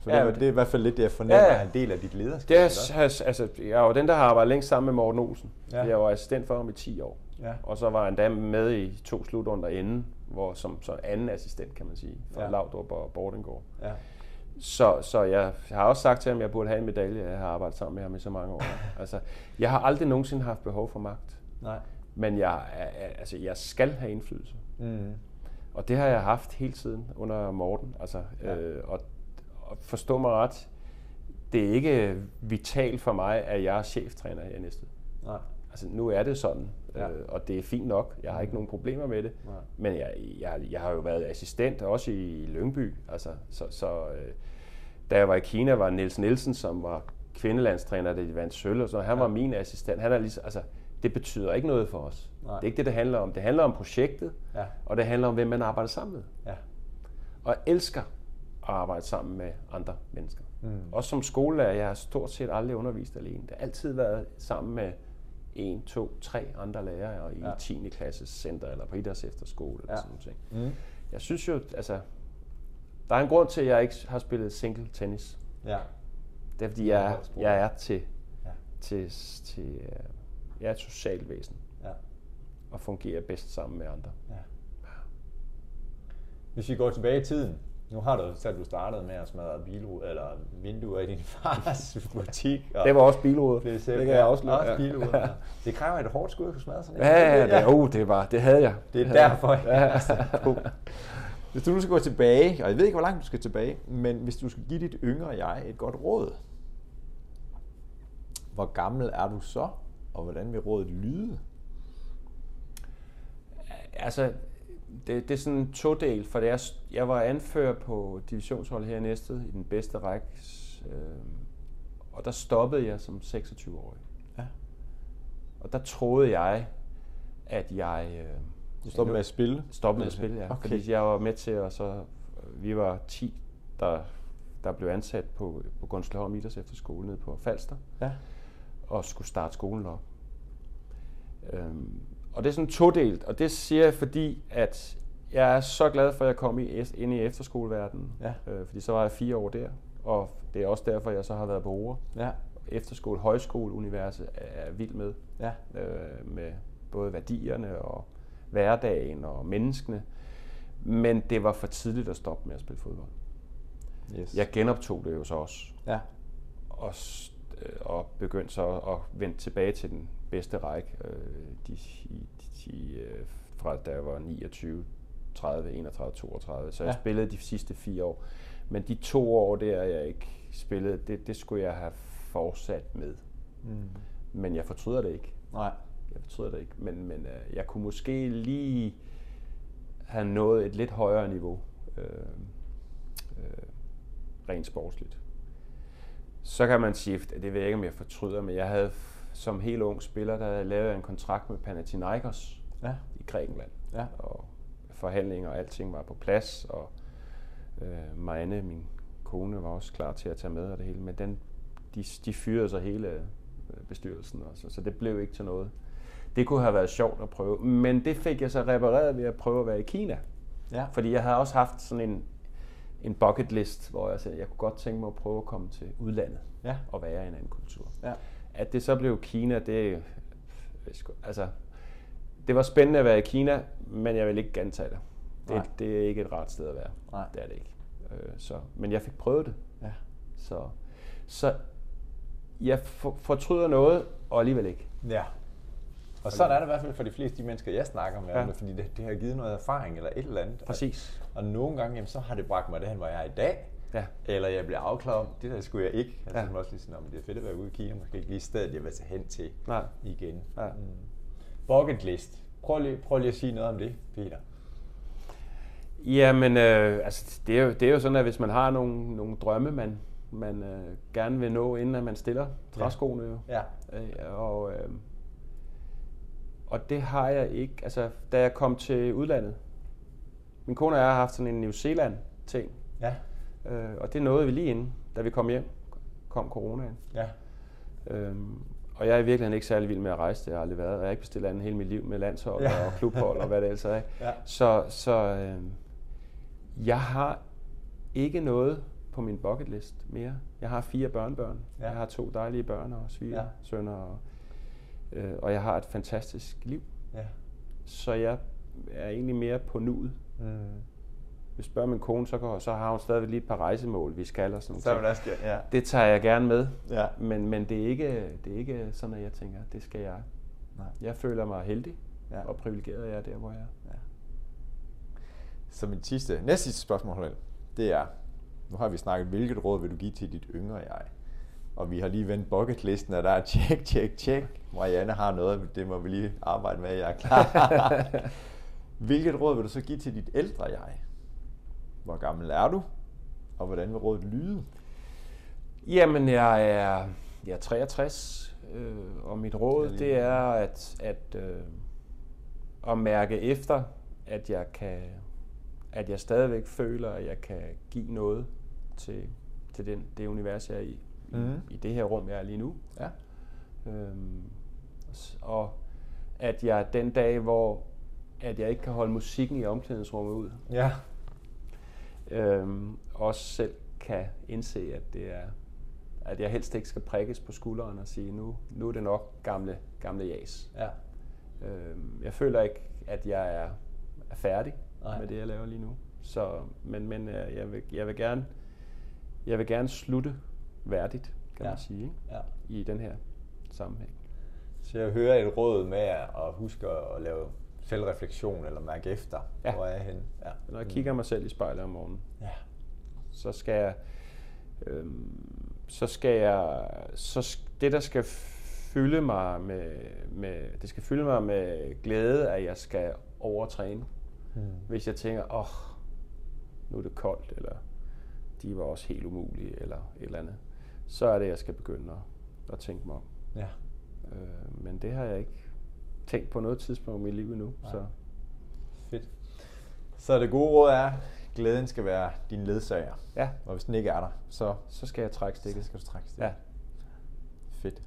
Så ja, det, det, er i hvert fald lidt det, jeg fornemmer, ja, er en del af dit lederskab. Det er, altså, jeg er jo den, der har arbejdet længst sammen med Morten Olsen. Ja. Jeg var assistent for ham i 10 år. Ja. Og så var han da med i to slutrunder inden, hvor, som så anden assistent, kan man sige, for ja. Laudrup og Bordengård. Ja. Så, så jeg har også sagt til ham, at jeg burde have en medalje, jeg har arbejdet sammen med ham i så mange år. altså, jeg har aldrig nogensinde haft behov for magt. Nej. Men jeg, altså, jeg skal have indflydelse. Mm. Og det har jeg haft hele tiden under Morten. Altså, ja. øh, og, og forstå mig ret, det er ikke vitalt for mig, at jeg er cheftræner her i næste. Nej. Altså, nu er det sådan, ja. øh, og det er fint nok. Jeg har ikke mm. nogen problemer med det. Nej. Men jeg, jeg, jeg har jo været assistent, også i Lyngby. Altså, så, så øh, da jeg var i Kina, var Niels Nielsen, som var kvindelandstræner, da de vandt sølv, og så han ja. var min assistent. Han er lige, altså, det betyder ikke noget for os. Nej. Det er ikke det, det handler om. Det handler om projektet, ja. og det handler om, hvem man arbejder sammen med. Ja. Og jeg elsker at arbejde sammen med andre mennesker. Mm. Også som skolelærer, jeg har stort set aldrig undervist alene. Det har altid været sammen med en, to, tre andre lærere i ja. 10. klasses center eller på idræts efterskole eller ja. sådan noget. Mm. Jeg synes jo, altså, der er en grund til, at jeg ikke har spillet single tennis. Ja. Det er fordi, jeg, jeg er til, ja. til, til, øh, jeg er et socialt væsen. Ja. Og fungerer bedst sammen med andre. Ja. Hvis vi går tilbage i tiden, nu har du selv du startede med at smadre bilruder, eller vinduer i din [LAUGHS] fars butik. Og det var også bilruder. Det, det kan jeg også lide. Også bilruder. Ja. [LAUGHS] Det kræver et hårdt skud at kunne smadre sådan en. Ja, ja, det, oh, det, var, det havde jeg. Det er det derfor, jeg ja. [LAUGHS] Hvis du nu skal gå tilbage, og jeg ved ikke, hvor langt du skal tilbage, men hvis du skal give dit yngre jeg et godt råd, hvor gammel er du så? og hvordan vil rådet lyde? altså, det, det er sådan to del, for jeg, jeg var anfører på divisionshold her i Næstved i den bedste række, øh, og der stoppede jeg som 26-årig. Ja. Og der troede jeg, at jeg... Øh, du stoppede med at spille? Stoppede med at spille, ja. Okay. Fordi jeg var med til, at så vi var 10, der, der blev ansat på, på Gunsløholm Idræts Efterskole nede på Falster. Ja. Og skulle starte skolen op. Øhm, og det er sådan todelt, og det siger jeg, fordi at jeg er så glad for, at jeg kom i, ind i efterskoleverdenen. Ja. Øh, fordi så var jeg fire år der, og det er også derfor, jeg så har været på ord. Ja. Efterskole, højskole, universet er vild med. Ja. Øh, med både værdierne og hverdagen og menneskene. Men det var for tidligt at stoppe med at spille fodbold. Yes. Jeg genoptog det jo så også. Ja. Og, øh, og begyndte så at vende tilbage til den bedste række. Øh, de, de, de, øh, fra da jeg var 29, 30, 31, 32. Så jeg ja. spillede de sidste fire år. Men de to år der, jeg ikke spillede, det, det skulle jeg have fortsat med. Mm. Men jeg fortryder det ikke. Nej. Jeg fortryder det ikke. Men, men uh, jeg kunne måske lige have nået et lidt højere niveau. Øh, øh, rent sportsligt. Så kan man sige, det ved jeg ikke, om jeg fortryder, men jeg havde som helt ung spiller, der lavede en kontrakt med Panathinaikos ja. i Grækenland. Ja. Og forhandlinger og alting var på plads, og øh, Marianne, min kone, var også klar til at tage med og det hele, men den, de, de fyrede så hele øh, bestyrelsen også, så det blev ikke til noget. Det kunne have været sjovt at prøve, men det fik jeg så repareret ved at prøve at være i Kina. Ja. Fordi jeg havde også haft sådan en, en bucket list, hvor jeg sagde, jeg kunne godt tænke mig at prøve at komme til udlandet ja. og være i en anden kultur. Ja. At det så blev Kina, det, altså, det var spændende at være i Kina, men jeg vil ikke gentage det. Det, det er ikke et rart sted at være. Nej. Det er det ikke. Øh, så, men jeg fik prøvet det. Ja. Så, så jeg fortryder noget, og alligevel ikke. Ja. Og sådan er det i hvert fald for de fleste de mennesker, jeg snakker med, ja. fordi det, det har givet noget erfaring eller et eller andet. Præcis. Og, og nogle gange, jamen, så har det bragt mig derhen, hvor jeg er i dag. Ja. Eller jeg bliver afklaret om, det der skulle jeg ikke. Altså, ja. også lige sådan, om det er fedt at være ude i Kina, måske ikke lige stedet, jeg vil tage hen til Nej. igen. Ja. Mm. Bucket list. Prøv lige, prøv lige at sige noget om det, Peter. Jamen, øh, altså, det, er jo, det er jo sådan, at hvis man har nogle, nogle drømme, man, man øh, gerne vil nå, inden at man stiller træskoene jo. Ja. Øh, og, øh, og det har jeg ikke. Altså, da jeg kom til udlandet, min kone og jeg har haft sådan en New Zealand-ting. Ja. Øh, og det nåede vi lige inden, da vi kom hjem, kom coronaen. Ja. Øhm, og jeg er i virkeligheden ikke særlig vild med at rejse, det har jeg aldrig været. Jeg har ikke bestilt andet hele mit liv med landshold ja. og klubhold og hvad det ellers er. Ja. Så, så øh, jeg har ikke noget på min bucket list mere. Jeg har fire børnebørn. Ja. Jeg har to dejlige børn og sviger, ja. sønner. Og, øh, og jeg har et fantastisk liv. Ja. Så jeg er egentlig mere på nuet. Mm hvis spørger min kone, så, går, så har hun stadigvæk lige et par rejsemål, vi skal og sådan noget. Så ja. Det tager jeg gerne med, ja. men, men det, er ikke, det er ikke sådan, at jeg tænker, det skal jeg. Nej. Jeg føler mig heldig ja. og privilegeret, jeg er der, hvor jeg er. Ja. Så min sidste, næste sidste spørgsmål, det er, nu har vi snakket, hvilket råd vil du give til dit yngre jeg? Og vi har lige vendt bucketlisten, og der er tjek, tjek, tjek. Marianne har noget, det må vi lige arbejde med, jeg er klar. [LAUGHS] hvilket råd vil du så give til dit ældre jeg? Hvor gammel er du? Og hvordan vil rådet lyde? Jamen, jeg er, jeg er 63, øh, og mit råd det er at, at, øh, at mærke efter, at jeg kan at jeg stadigvæk føler, at jeg kan give noget til, til den, det univers, jeg er i, mm. i, det her rum, jeg er lige nu. Ja. Øhm, og at jeg den dag, hvor at jeg ikke kan holde musikken i omklædningsrummet ud, ja øhm, også selv kan indse, at det er at jeg helst ikke skal prikkes på skulderen og sige, nu, nu er det nok gamle, gamle jas. Ja. Øhm, jeg føler ikke, at jeg er, er færdig Nej. med det, jeg laver lige nu. Så, men men øh, jeg, vil, jeg, vil gerne, jeg vil gerne slutte værdigt, kan ja. man sige, ikke? Ja. i den her sammenhæng. Så jeg hører et råd med at huske at lave selvreflektion eller mærke efter, ja. hvor er jeg henne. Ja. Når jeg kigger mig selv i spejlet om morgenen, ja. så skal jeg, øhm, så skal jeg, så det der skal fylde mig med, med, det skal fylde mig med glæde, at jeg skal overtræne. Mm. Hvis jeg tænker, åh, oh, nu er det koldt, eller de var også helt umulige, eller et eller andet, så er det, jeg skal begynde at, at tænke mig om. Ja. Øh, men det har jeg ikke tænkt på noget tidspunkt i mit liv endnu. Så. Fedt. Så det gode råd er, glæden skal være din ledsager. Ja. Og hvis den ikke er der, så, så skal jeg trække stikket. Så skal du trække stikket. Ja. Fedt.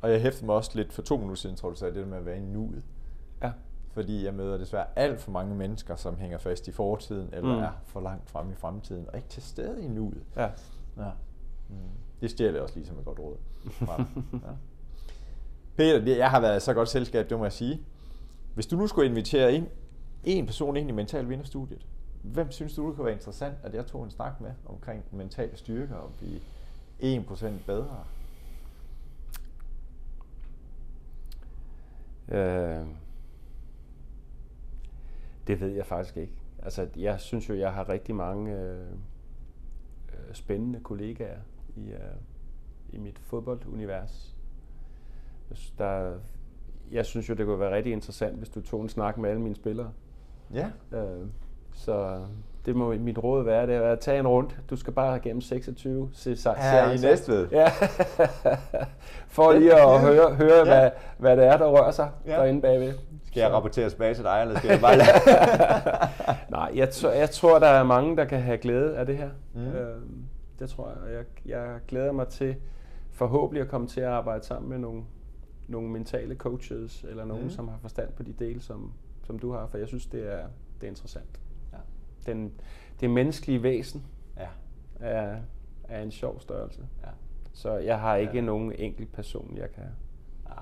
Og jeg hæftede mig også lidt for to minutter siden, tror du sagde, det med at være i nuet. Ja. Fordi jeg møder desværre alt for mange mennesker, som hænger fast i fortiden, eller Mm. er for langt frem i fremtiden, og ikke til stede i nuet. Ja. Ja. Mm. Det stjæler jeg også ligesom et godt råd. ja. Peter, det- jeg har været så godt selskab, det må jeg sige. Hvis du nu skulle invitere en, en person ind i Mental Vinderstudiet, hvem synes du, det kunne være interessant, at jeg tog en snak med omkring mental styrke og blive 1% bedre? Øh, det ved jeg faktisk ikke. Altså, jeg synes jo, jeg har rigtig mange øh, øh spændende kollegaer i, øh, i mit fodboldunivers. Der, jeg synes jo, det kunne være rigtig interessant, hvis du tog en snak med alle mine spillere. Ja. Øh, så det må mit råd være, det er at tage en rundt. Du skal bare gennem 26 se, se, Her i Næstved. Ja. [LAUGHS] For lige at [LAUGHS] høre, høre Ja. hvad, hvad det er, der rører sig Ja. ja. derinde bagved. Skal jeg rapportere tilbage til dig, eller skal [LAUGHS] jeg bare lade? Nej, jeg, tror, jeg tror, der er mange, der kan have glæde af det her. Mm. Øhm, det tror jeg, og jeg, jeg glæder mig til forhåbentlig at komme til at arbejde sammen med nogle, nogle mentale coaches, eller nogen, Mm. som har forstand på de dele, som, som du har, for jeg synes, det er, det er interessant. Ja. Den, det menneskelige væsen ja. er, er en sjov størrelse. Ja. Så jeg har ikke Ja. nogen enkelt person, jeg kan...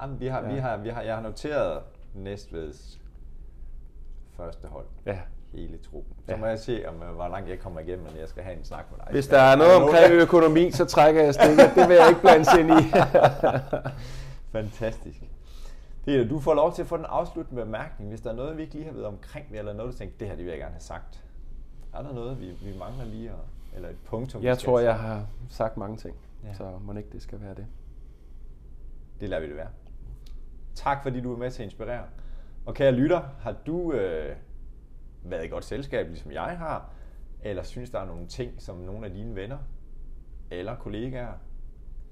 Jamen, vi har, ja. vi har, vi har, jeg har noteret Næstveds første hold. Ja. Hele truppen. Så Ja. må jeg se, om, øh, hvor langt jeg kommer igennem, når jeg skal have en snak med dig. Hvis der er noget omkring økonomi, så trækker jeg stikket. Det vil jeg ikke blande ind i. [LAUGHS] Fantastisk. Peter, du får lov til at få den afsluttende bemærkning, hvis der er noget, vi ikke lige har været omkring, eller noget, du tænker, det her det vil jeg gerne have sagt. Er der noget, vi, vi mangler lige, at, eller et punktum? Jeg tror, jeg har sagt mange ting, ja. så må ikke det skal være det. Det lader vi det være. Tak fordi du er med til at inspirere. Og kære lytter, har du øh, været i godt selskab, ligesom jeg har, eller synes der er nogle ting, som nogle af dine venner, eller kollegaer,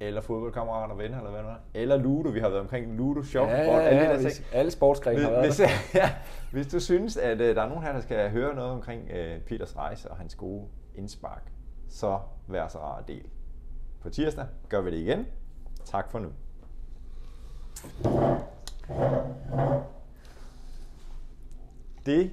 eller fodboldkammerater, venner, eller hvad det er, eller Ludo, vi har været omkring Ludo, sjov, Ja, sport, ja, alle ja, der hvis, alle sportsgrene har været Hvis, der. [LAUGHS] ja, hvis du synes, at øh, der er nogen her, der skal høre noget omkring øh, Peters rejse og hans gode indspark, så vær så rar del. På tirsdag gør vi det igen. Tak for nu. Det